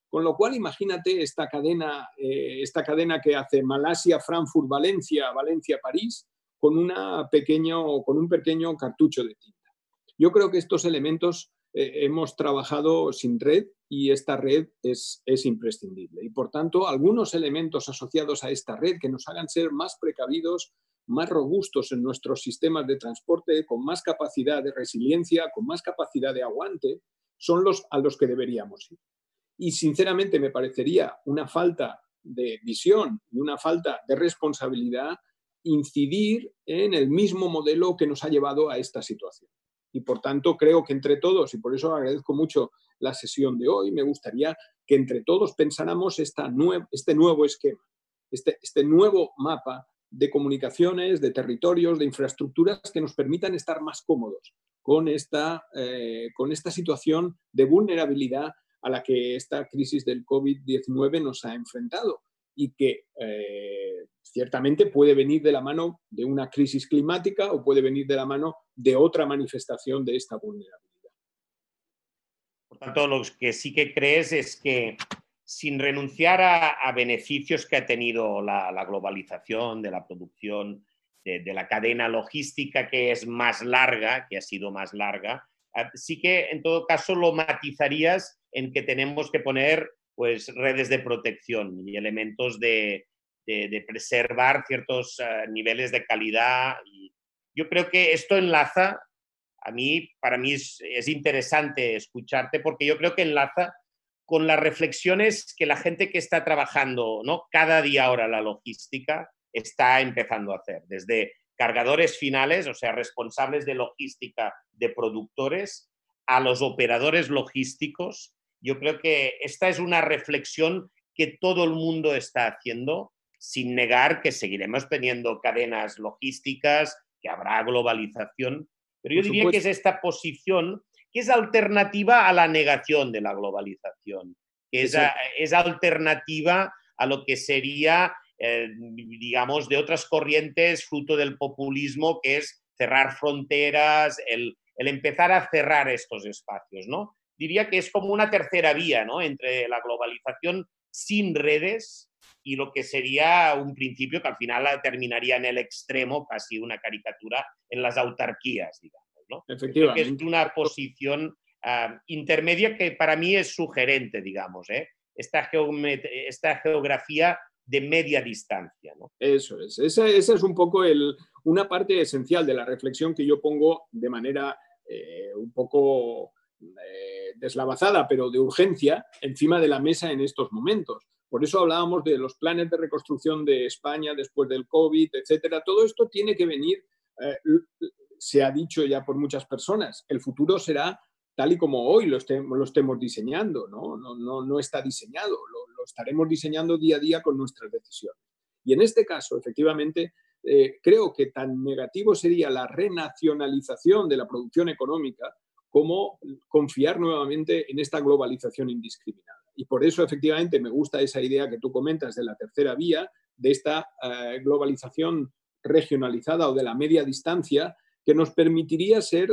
Con lo cual, imagínate esta cadena, eh, esta cadena que hace Malasia, Frankfurt, Valencia, Valencia, París, con, una pequeño, con un pequeño cartucho de tinta. Yo creo que estos elementos eh, hemos trabajado sin red y esta red es, es imprescindible. Y por tanto, algunos elementos asociados a esta red que nos hagan ser más precavidos, más robustos en nuestros sistemas de transporte, con más capacidad de resiliencia, con más capacidad de aguante, son los a los que deberíamos ir. Y sinceramente me parecería una falta de visión y una falta de responsabilidad incidir en el mismo modelo que nos ha llevado a esta situación. Y por tanto creo que entre todos, y por eso agradezco mucho la sesión de hoy, me gustaría que entre todos pensáramos esta este nuevo esquema, este, este nuevo mapa de comunicaciones, de territorios, de infraestructuras que nos permitan estar más cómodos con esta, eh, con esta situación de vulnerabilidad a la que esta crisis del COVID-19 nos ha enfrentado y que eh, ciertamente puede venir de la mano de una crisis climática o puede venir de la mano de otra manifestación de esta vulnerabilidad. Por tanto, lo que sí que crees es que sin renunciar a, beneficios que ha tenido la, globalización de la producción, de, la cadena logística que es más larga, que ha sido más larga, ah, sí que en todo caso lo matizarías en que tenemos que poner pues, redes de protección y elementos de, preservar ciertos ah, niveles de calidad. Y yo creo que esto enlaza, a mí, para mí es, es interesante escucharte porque yo creo que enlaza con las reflexiones que la gente que está trabajando ¿no? cada día ahora la logística está empezando a hacer, desde cargadores finales, o sea, responsables de logística de productores, a los operadores logísticos. Yo creo que esta es una reflexión que todo el mundo está haciendo, sin negar que seguiremos teniendo cadenas logísticas, que habrá globalización, pero yo diría que es esta posición que es alternativa a la negación de la globalización, que es, es alternativa a lo que sería, eh, digamos, de otras corrientes fruto del populismo, que es cerrar fronteras, el, empezar a cerrar estos espacios, ¿no? Diría que es como una tercera vía, ¿no? Entre la globalización sin redes y lo que sería un principio que al final terminaría en el extremo, casi una caricatura, en las autarquías, digamos. Efectivamente. es una posición ah, intermedia que para mí es sugerente, digamos, ¿eh? esta, esta geografía de media distancia. Eso es, esa, es un poco el, una parte esencial de la reflexión que yo pongo de manera eh, un poco eh, deslavazada, pero de urgencia, encima de la mesa en estos momentos. Por eso hablábamos de los planes de reconstrucción de España después del COVID, etcétera. Todo esto tiene que venir se ha dicho ya por muchas personas, el futuro será tal y como hoy lo, estemos diseñando, ¿no? No, no, está diseñado, lo, estaremos diseñando día a día con nuestras decisiones. Y en este caso, efectivamente, eh, creo que tan negativo sería la renacionalización de la producción económica como confiar nuevamente en esta globalización indiscriminada. Y por eso, efectivamente, me gusta esa idea que tú comentas de la tercera vía, de esta eh, globalización regionalizada o de la media distancia, que nos permitiría ser,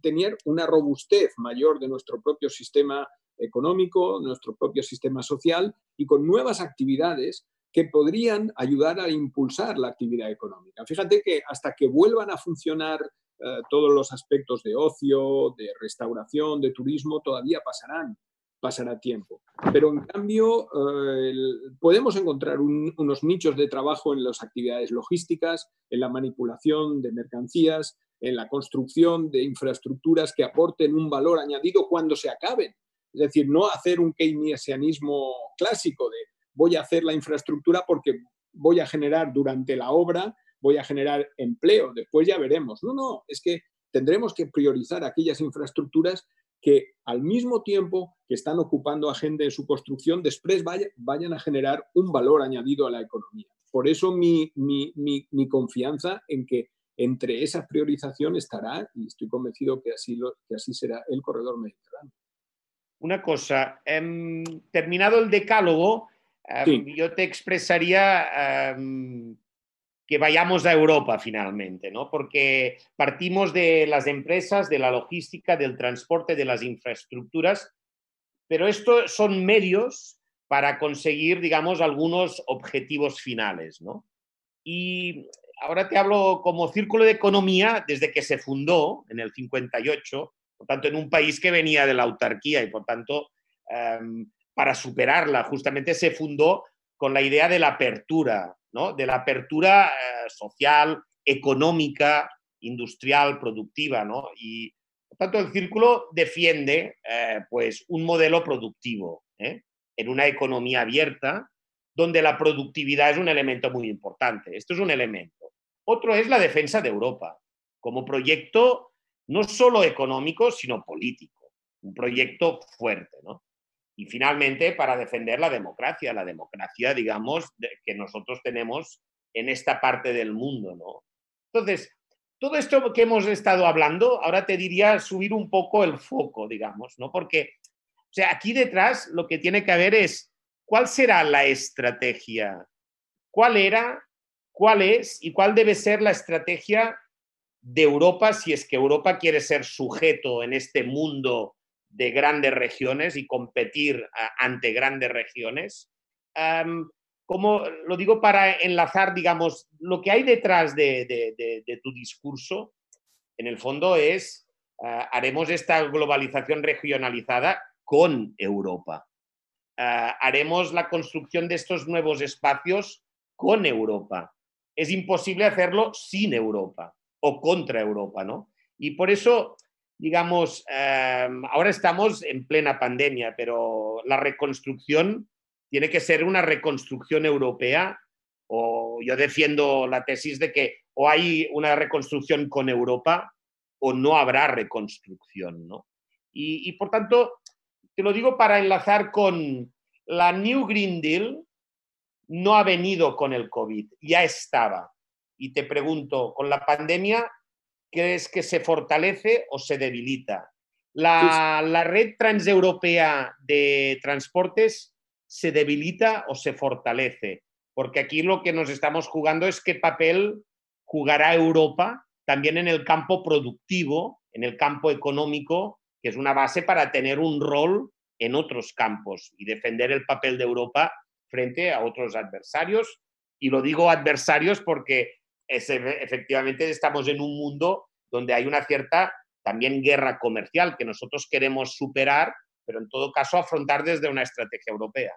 tener una robustez mayor de nuestro propio sistema económico, nuestro propio sistema social y con nuevas actividades que podrían ayudar a impulsar la actividad económica. Fíjate que hasta que vuelvan a funcionar eh, todos los aspectos de ocio, de restauración, de turismo, todavía pasarán, pasará tiempo. Pero en cambio, eh, podemos encontrar unos nichos de trabajo en las actividades logísticas, en la manipulación de mercancías, en la construcción de infraestructuras que aporten un valor añadido cuando se acaben. Es decir, no hacer un keynesianismo clásico de voy a hacer la infraestructura porque voy a generar durante la obra, voy a generar empleo, después ya veremos. No, no, es que tendremos que priorizar aquellas infraestructuras que al mismo tiempo que están ocupando a gente en su construcción, después vayan a generar un valor añadido a la economía. Por eso mi, mi confianza en que entre esa priorización estará, y estoy convencido que así, lo, que así será, el corredor mediterráneo. Una cosa, em, terminado el decálogo, em, yo te expresaría em, que vayamos a Europa finalmente, ¿no? porque partimos de las empresas, de la logística, del transporte, de las infraestructuras, pero estos son medios para conseguir, digamos, algunos objetivos finales. ¿no? Y ahora te hablo como Círculo de Economía desde que se fundó en el 58, por tanto, en un país que venía de la autarquía y, por tanto, em, para superarla, justamente se fundó con la idea de la apertura, ¿no? de la apertura eh, social, económica, industrial, productiva. ¿no? Y, por tanto, el Círculo defiende eh, pues, un modelo productivo ¿eh? en una economía abierta, donde la productividad es un elemento muy importante. Esto es un elemento. Otro es la defensa de Europa, como proyecto no solo económico, sino político, un proyecto fuerte, ¿no? Y finalmente, para defender la democracia, la democracia, digamos, que nosotros tenemos en esta parte del mundo, ¿no? Entonces, todo esto que hemos estado hablando, ahora te diría subir un poco el foco, digamos, ¿no? Porque, o sea, aquí detrás lo que tiene que haber es, ¿cuál será la estrategia? ¿Cuál era cuál es y cuál debe ser la estrategia de Europa si es que Europa quiere ser sujeto en este mundo de grandes regiones y competir ante grandes regiones. como lo digo para enlazar, digamos, lo que hay detrás de, tu discurso, en el fondo es, ah, haremos esta globalización regionalizada con Europa. Ah, haremos la construcción de estos nuevos espacios con Europa. Es imposible hacerlo sin Europa o contra Europa, ¿no? Y por eso digamos, em, ahora estamos en plena pandemia, pero la reconstrucción tiene que ser una reconstrucción europea, o yo defiendo la tesis de que o hay una reconstrucción con Europa o no habrá reconstrucción, ¿no? Y, y por tanto, te lo digo para enlazar con la New Green Deal, no ha venido con el COVID, ya estaba. Y te pregunto, con la pandemia, ¿Crees que se fortalece o se debilita? La, la, red transeuropea de transportes se debilita o se fortalece, porque aquí lo que nos estamos jugando es qué papel jugará Europa también en el campo productivo, en el campo económico, que es una base para tener un rol en otros campos y defender el papel de Europa frente a otros adversarios. Y lo digo adversarios porque efectivamente estamos en un mundo donde hay una cierta también guerra comercial que nosotros queremos superar, pero en todo caso afrontar desde una estrategia europea.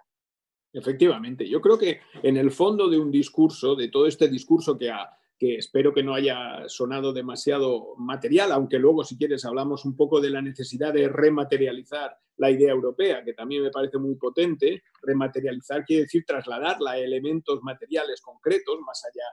Efectivamente, yo creo que en el fondo de un discurso, de todo este discurso que, que espero que no haya sonado demasiado material, aunque luego si quieres hablamos un poco de la necesidad de rematerializar la idea europea, que también me parece muy potente. Rematerializar quiere decir trasladarla a elementos materiales concretos, más allá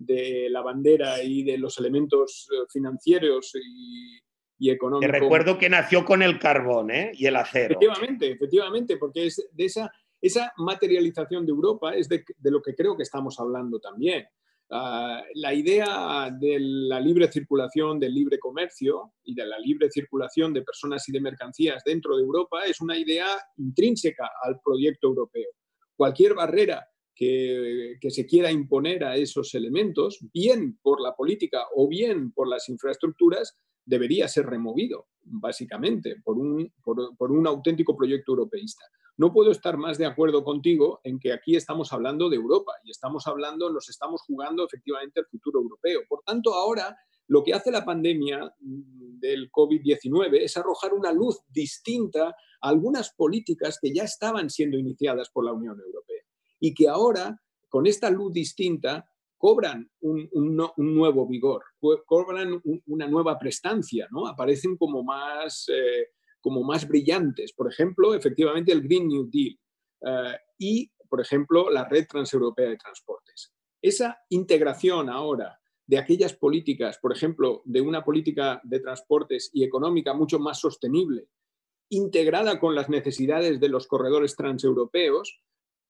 de la bandera y de los elementos eh, financieros y, económicos. Te recuerdo que nació con el carbón ¿eh? y el acero. Efectivamente, efectivamente, porque es de esa, esa materialización de Europa es de, lo que creo que estamos hablando también. Ah, la idea de la libre circulación, del libre comercio y de la libre circulación de personas y de mercancías dentro de Europa es una idea intrínseca al proyecto europeo. Cualquier barrera que, se quiera imponer a esos elementos, bien por la política o bien por las infraestructuras, debería ser removido, básicamente, por un, por, un auténtico proyecto europeísta. No puedo estar más de acuerdo contigo en que aquí estamos hablando de Europa y estamos hablando, nos estamos jugando efectivamente el futuro europeo. Por tanto, ahora lo que hace la pandemia del COVID-19 es arrojar una luz distinta a algunas políticas que ya estaban siendo iniciadas por la Unión Europea y que ahora, con esta luz distinta, cobran un, nuevo vigor, cobran una nueva prestancia, ¿no? aparecen como más, eh, como más brillantes. Por ejemplo, efectivamente el Green New Deal eh, y, por ejemplo, la Red Transeuropea de Transportes. Esa integración ahora de aquellas políticas, por ejemplo, de una política de transportes y económica mucho más sostenible, integrada con las necesidades de los corredores transeuropeos,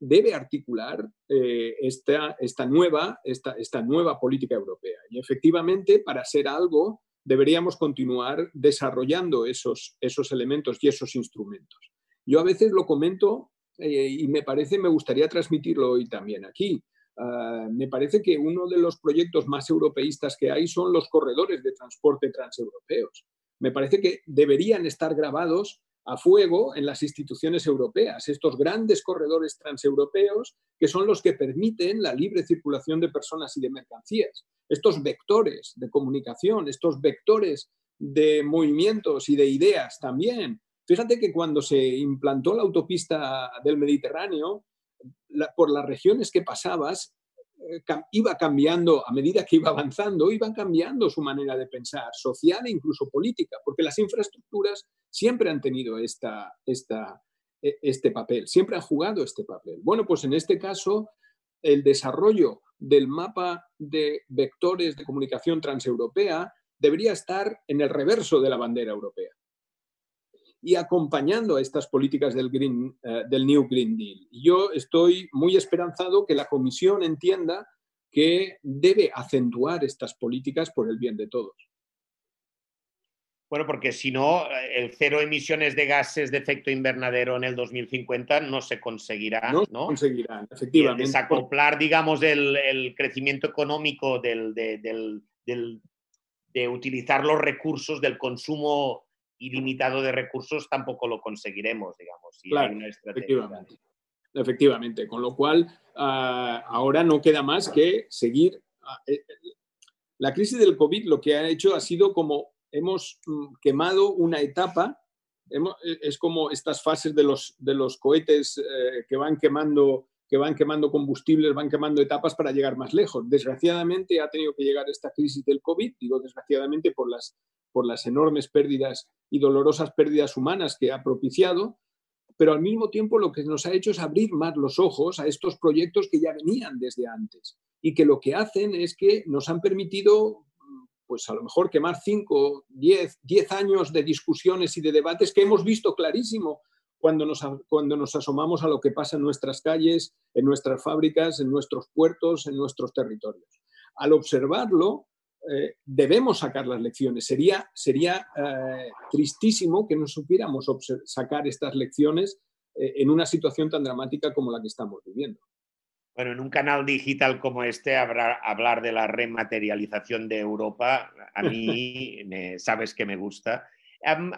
debe articular eh, esta, esta, nueva, esta, esta nueva política europea. Y efectivamente, para ser algo, deberíamos continuar desarrollando esos, esos elementos y esos instrumentos. Yo a veces lo comento eh, y me parece, me gustaría transmitirlo hoy también aquí. Ah, me parece que uno de los proyectos más europeístas que hay son los corredores de transporte transeuropeos. Me parece que deberían estar grabados a fuego en las instituciones europeas, estos grandes corredores transeuropeos que son los que permiten la libre circulación de personas y de mercancías, estos vectores de comunicación, estos vectores de movimientos y de ideas también. Fíjate que cuando se implantó la autopista del Mediterráneo, por las regiones que pasabas, eh, iba cambiando, a medida que iba avanzando, iban cambiando su manera de pensar, social e incluso política, porque las infraestructuras siempre han tenido esta, e, este papel, siempre han jugado este papel. Bueno, pues en este caso, el desarrollo del mapa de vectores de comunicación transeuropea debería estar en el reverso de la bandera europea y acompañando a estas políticas del, Green, eh, del New Green Deal. Yo estoy muy esperanzado que la Comisión entienda que debe acentuar estas políticas por el bien de todos. Bueno, porque si no, el cero emisiones de gases de efecto invernadero en el 2050 no se conseguirá. No, ¿no? conseguirán, efectivamente. desacoplar, digamos, el, crecimiento económico del, de utilizar los recursos del consumo ilimitado de recursos tampoco lo conseguiremos, digamos. claro, efectivamente. Efectivamente, con lo cual ah, ahora no queda más que seguir. Ah, eh, la crisis del COVID lo que ha hecho ha sido como hemos mm, quemado una etapa, e, es como estas fases de los, de los cohetes eh, que van quemando que van quemando combustibles, van quemando etapas para llegar más lejos. Desgraciadamente ha tenido que llegar esta crisis del COVID, digo desgraciadamente por las, por las enormes pérdidas y dolorosas pérdidas humanas que ha propiciado, pero al mismo tiempo lo que nos ha hecho es abrir más los ojos a estos proyectos que ya venían desde antes y que lo que hacen es que nos han permitido pues a lo mejor quemar 5, 10, 10 años de discusiones y de debates que hemos visto clarísimo cuando nos, cuando nos asomamos a lo que pasa en nuestras calles, en nuestras fábricas, en nuestros puertos, en nuestros territorios. Al observarlo, eh, debemos sacar las lecciones. Sería, sería eh, tristísimo que no supiéramos sacar estas lecciones eh, en una situación tan dramática como la que estamos viviendo. Bueno, en un canal digital como este, hablar de la rematerialización de Europa, a mí me, sabes que me gusta.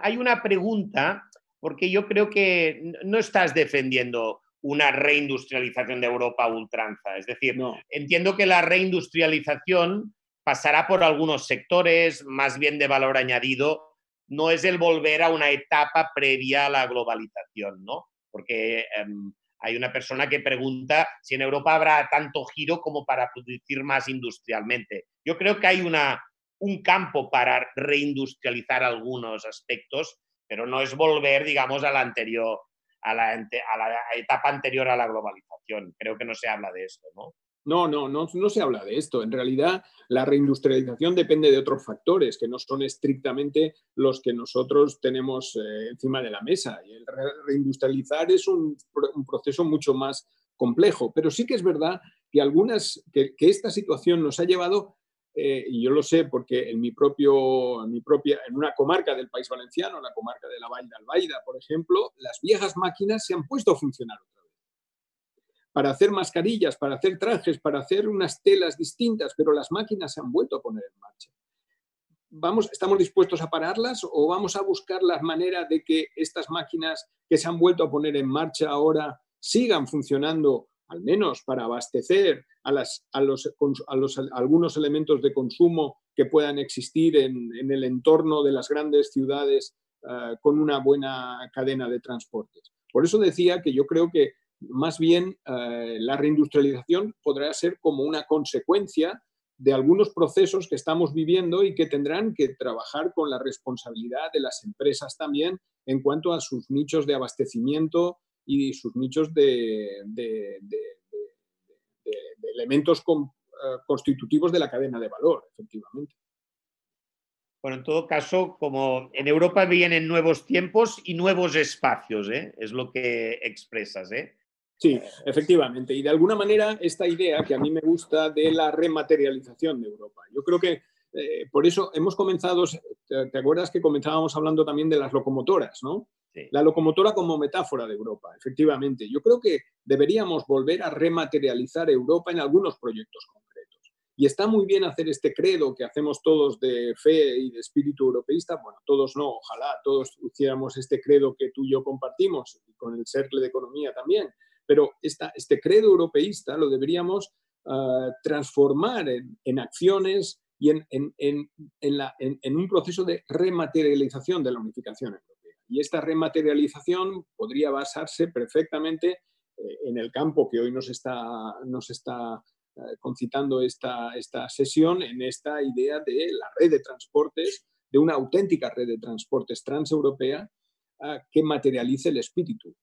hay una pregunta porque yo creo que no estás defendiendo una reindustrialización de Europa a ultranza. Es decir, entiendo que la reindustrialización pasará por algunos sectores, más bien de valor añadido, no es el volver a una etapa previa a la globalización, ¿no? Porque em, hay una persona que pregunta si en Europa habrá tanto giro como para producir más industrialmente. Yo creo que hay una, un campo para reindustrializar algunos aspectos pero no es volver, digamos, a la anterior, a la, a la etapa anterior a la globalización. Creo que no se habla de esto, ¿no? No, no, no, no se habla de esto. En realidad, la reindustrialización depende de otros factores que no son estrictamente los que nosotros tenemos eh, encima de la mesa. Y el reindustrializar es un, proceso mucho más complejo. Pero sí que es verdad que algunas, que, esta situación nos ha llevado eh, y yo lo sé porque en mi, propio, en mi propia, en una comarca del País Valenciano, la comarca de la Valle de Albaida, por ejemplo, las viejas máquinas se han puesto a funcionar. Para hacer mascarillas, para hacer trajes, para hacer unas telas distintas, pero las máquinas se han vuelto a poner en marcha. Vamos, ¿Estamos dispuestos a pararlas o vamos a buscar las maneras de que estas máquinas que se han vuelto a poner en marcha ahora sigan funcionando al menos para abastecer a, los, algunos elementos de consumo que puedan existir en, el entorno de las grandes ciudades uh, con una buena cadena de transportes. Por eso decía que yo creo que más bien uh, la reindustrialización podrá ser como una consecuencia de algunos procesos que estamos viviendo y que tendrán que trabajar con la responsabilidad de las empresas también en cuanto a sus nichos de abastecimiento y sus nichos de, elementos eh, constitutivos de la cadena de valor, efectivamente. Bueno, en todo caso, como en Europa vienen nuevos tiempos y nuevos espacios, ¿eh? es lo que expresas. ¿eh? Sí, efectivamente. Y de alguna manera esta idea que a mí me gusta de la rematerialización de Europa. Yo creo que por eso hemos comenzado, ¿te acuerdas que comenzábamos hablando también de las locomotoras, ¿no? La locomotora como metáfora de Europa, efectivamente. Yo creo que deberíamos volver a rematerializar Europa en algunos proyectos concretos. Y está muy bien hacer este credo que hacemos todos de fe y de espíritu europeísta. Bueno, todos no, ojalá todos hiciéramos este credo que tú y yo compartimos, y con el Cercle de Economía también. Pero este credo europeísta lo deberíamos ah, transformar en, acciones y en, en, un proceso de rematerialización de la unificación y esta rematerialización podría basarse perfectamente eh, en el campo que hoy nos está, nos está eh, concitando esta, esta sesión, en esta idea de la red de transportes, de una auténtica red de transportes transeuropea eh, que materialice el espíritu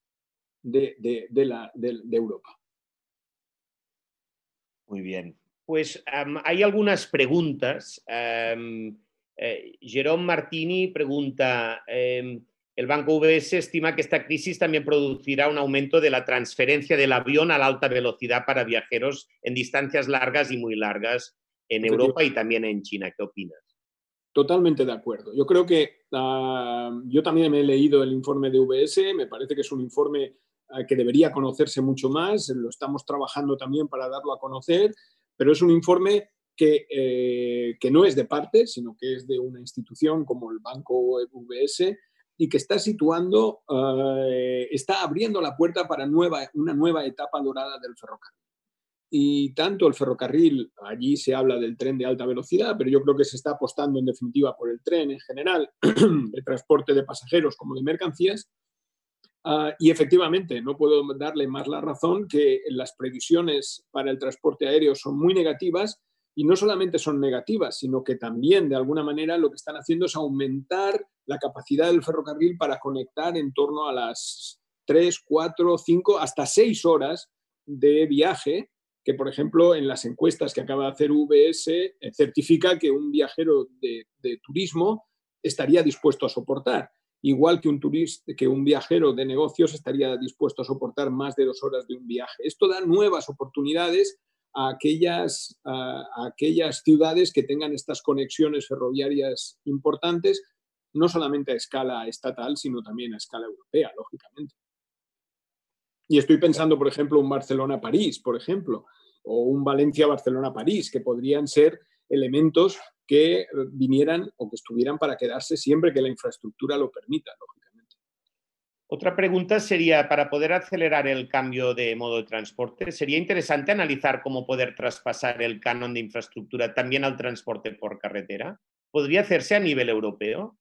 de, la, de, Europa. Muy bien. Pues hay algunas preguntas. Jerome Martini pregunta, em, el Banco UBS estima que esta crisis también producirá un aumento de la transferencia del avión a la alta velocidad para viajeros en distancias largas y muy largas en Europa y también en China. ¿Qué opinas? Totalmente de acuerdo. Yo creo que ah, yo también me he leído el informe de UBS, me parece que es un informe que debería conocerse mucho más, lo estamos trabajando también para darlo a conocer, pero es un informe que, eh, que no es de parte, sino que es de una institución como el Banco UBS y que está situando, eh, está abriendo la puerta para nueva, una nueva etapa dorada del ferrocarril. Y tanto el ferrocarril, allí se habla del tren de alta velocidad, pero yo creo que se está apostando en definitiva por el tren en general, de transporte de pasajeros como de mercancías. Ah, y efectivamente, no puedo darle más la razón que las previsiones para el transporte aéreo son muy negativas y no solamente son negativas, sino que también de alguna manera lo que están haciendo es aumentar la capacidad del ferrocarril para conectar en torno a las 3, 4, 5, hasta 6 horas de viaje, que por ejemplo en las encuestas que acaba de hacer VS eh, certifica que un viajero de, turismo estaría dispuesto a soportar, igual que un, turista, que un viajero de negocios estaría dispuesto a soportar más de dos horas de un viaje. Esto da nuevas oportunidades a aquellas, a aquellas ciudades que tengan estas conexiones ferroviarias importantes, no solamente a escala estatal, sino también a escala europea, lógicamente. Y estoy pensando, por ejemplo, un Barcelona-París, por ejemplo, o un Valencia-Barcelona-París, que podrían ser elementos que vinieran o que estuvieran para quedarse siempre que la infraestructura lo permita, lógicamente. Otra pregunta sería, para poder acelerar el cambio de modo de transporte, ¿sería interesante analizar cómo poder traspasar el canon de infraestructura también al transporte por carretera? ¿Podría hacerse a nivel europeo?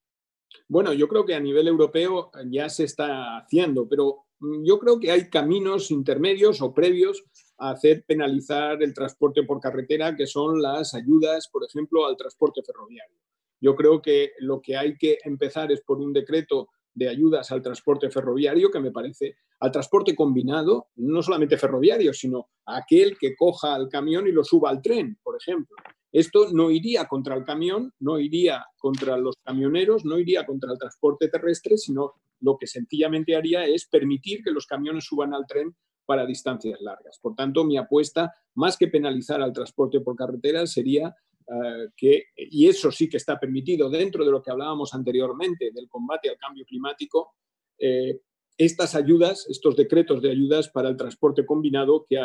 Bueno, yo creo que a nivel europeo ya se está haciendo, pero mm, yo creo que hay caminos intermedios o previos hacer penalizar el transporte por carretera, que son las ayudas, por ejemplo, al transporte ferroviario. Yo creo que lo que hay que empezar es por un decreto de ayudas al transporte ferroviario, que me parece, al transporte combinado, no solamente ferroviario, sino aquel que coja el camión y lo suba al tren, por ejemplo. Esto no iría contra el camión, no iría contra los camioneros, no iría contra el transporte terrestre, sino lo que sencillamente haría es permitir que los camiones suban al tren para distancias largas. Por tanto, mi apuesta, más que penalizar al transporte por carretera, sería eh, que, y eso sí que está permitido dentro de lo que hablábamos anteriormente del combate al cambio climático, eh, estas ayudas, estos decretos de ayudas para el transporte combinado que,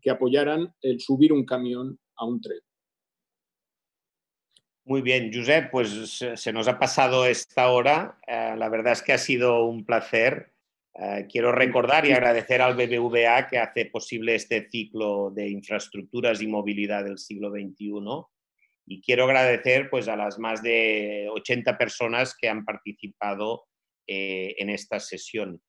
que apoyaran el subir un camión a un tren. Muy bien, Josep, pues se nos ha pasado esta hora. Eh, la verdad es que ha sido un placer. Quiero recordar y agradecer al BBVA que hace posible este ciclo de infraestructuras y movilidad del siglo XXI y quiero agradecer pues, a las más de 80 personas que han participado eh, en esta sesión.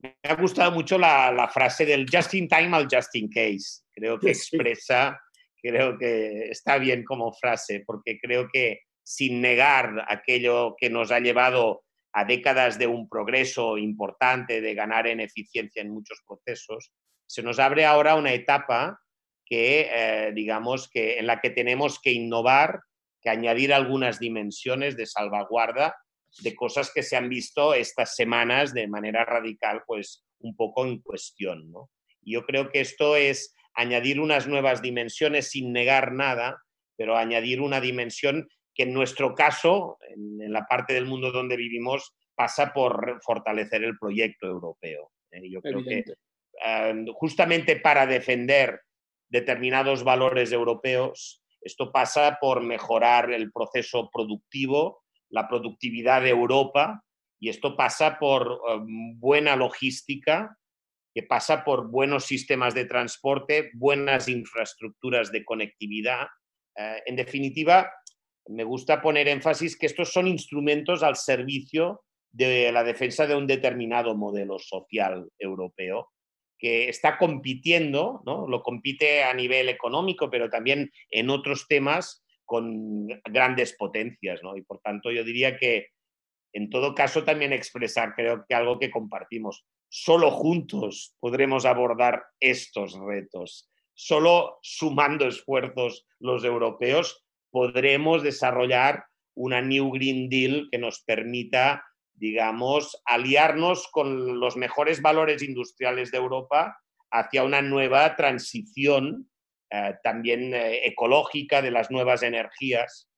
Me ha gustado mucho la, frase del just in time al just in case. Creo que expresa, creo que está bien como frase, porque creo que sin negar aquello que nos ha llevado a décadas de un progreso importante, de ganar en eficiencia en muchos procesos, se nos abre ahora una etapa que, eh, digamos, que en la que tenemos que innovar, que añadir algunas dimensiones de salvaguarda de cosas que se han visto estas semanas de manera radical, pues un poco en cuestión. ¿no? Yo creo que esto es añadir unas nuevas dimensiones sin negar nada, pero añadir una dimensión que en nuestro caso, en, la parte del mundo donde vivimos, pasa por fortalecer el proyecto europeo. ¿eh? Yo creo que eh, justamente para defender determinados valores europeos. Esto pasa por mejorar el proceso productivo, la productividad de Europa, y esto pasa por um, buena logística, que pasa por buenos sistemas de transporte, buenas infraestructuras de conectividad. Eh, en definitiva, me gusta poner énfasis que estos son instrumentos al servicio de la defensa de un determinado modelo social europeo que está compitiendo, ¿no? lo compite a nivel económico, pero también en otros temas con grandes potencias. ¿no? Y por tanto yo diría que en todo caso también expresar, creo que algo que compartimos, solo juntos podremos abordar estos retos. Solo sumando esfuerzos los europeos podremos desarrollar una New Green Deal que nos permita digamos, aliarnos con los mejores valores industriales de Europa hacia una nueva transición eh, también eh, ecológica de las nuevas energías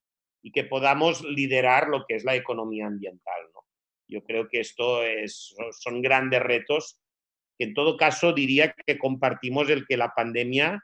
y que podamos liderar lo que es la economía ambiental. Yo creo que esto es, son grandes retos que en todo caso diría que compartimos el que la pandemia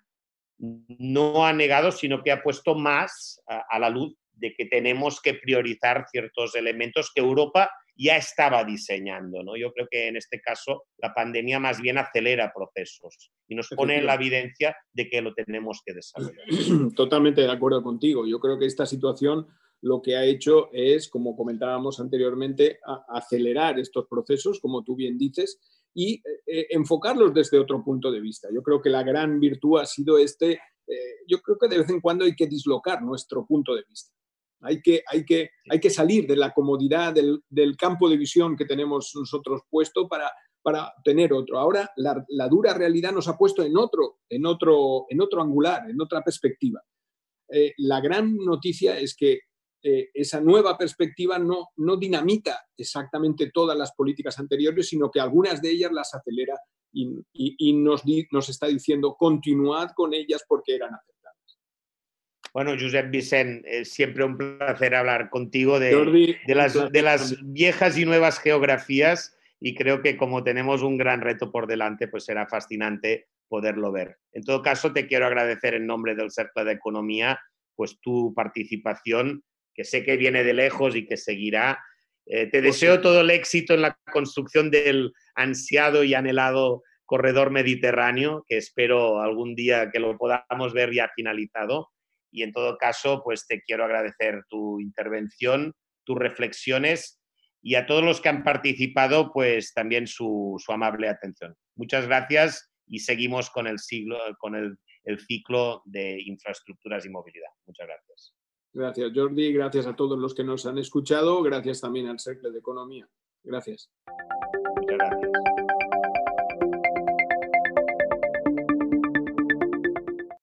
no ha negado, sino que ha puesto más a la luz de que tenemos que priorizar ciertos elementos que Europa ya estaba diseñando. ¿no? Yo creo que en este caso la pandemia más bien acelera procesos y nos pone en la evidencia de que lo tenemos que desarrollar. Totalmente de acuerdo contigo. Yo creo que esta situación lo que ha hecho es, como comentábamos anteriormente, acelerar estos procesos, como tú bien dices, y eh, eh, enfocarlos desde otro punto de vista. Yo creo que la gran virtud ha sido este, eh, yo creo que de vez en cuando hay que dislocar nuestro punto de vista. Hay que, hay que, hay que salir de la comodidad del, del, campo de visión que tenemos nosotros puesto para, para tener otro. Ahora la, la, dura realidad nos ha puesto en otro, en otro, en otro angular, en otra perspectiva. la gran noticia es que eh, esa nueva perspectiva no, no dinamita exactamente todas las políticas anteriores, sino que algunas de ellas las acelera y, nos, nos, está diciendo continuad con ellas porque eran aceptadas. Bueno, Josep Vicent, es siempre un placer hablar contigo de, de, las, de las viejas y nuevas geografías y creo que como tenemos un gran reto por delante, pues será fascinante poderlo ver. En todo caso, te quiero agradecer en nombre del Cercle de Economía pues tu participación que sé que viene de lejos y que seguirá. Eh, te deseo todo el éxito en la construcción del ansiado y anhelado corredor mediterráneo, que espero algún día que lo podamos ver ya finalizado. Y en todo caso, pues te quiero agradecer tu intervención, tus reflexiones y a todos los que han participado, pues también su, amable atención. Muchas gracias y seguimos con el, siglo, con el ciclo de infraestructuras y movilidad. Muchas gracias. Gracias, Jordi. Gracias a todos los que nos han escuchado. Gracias también al Cercle de Economía. Gracias.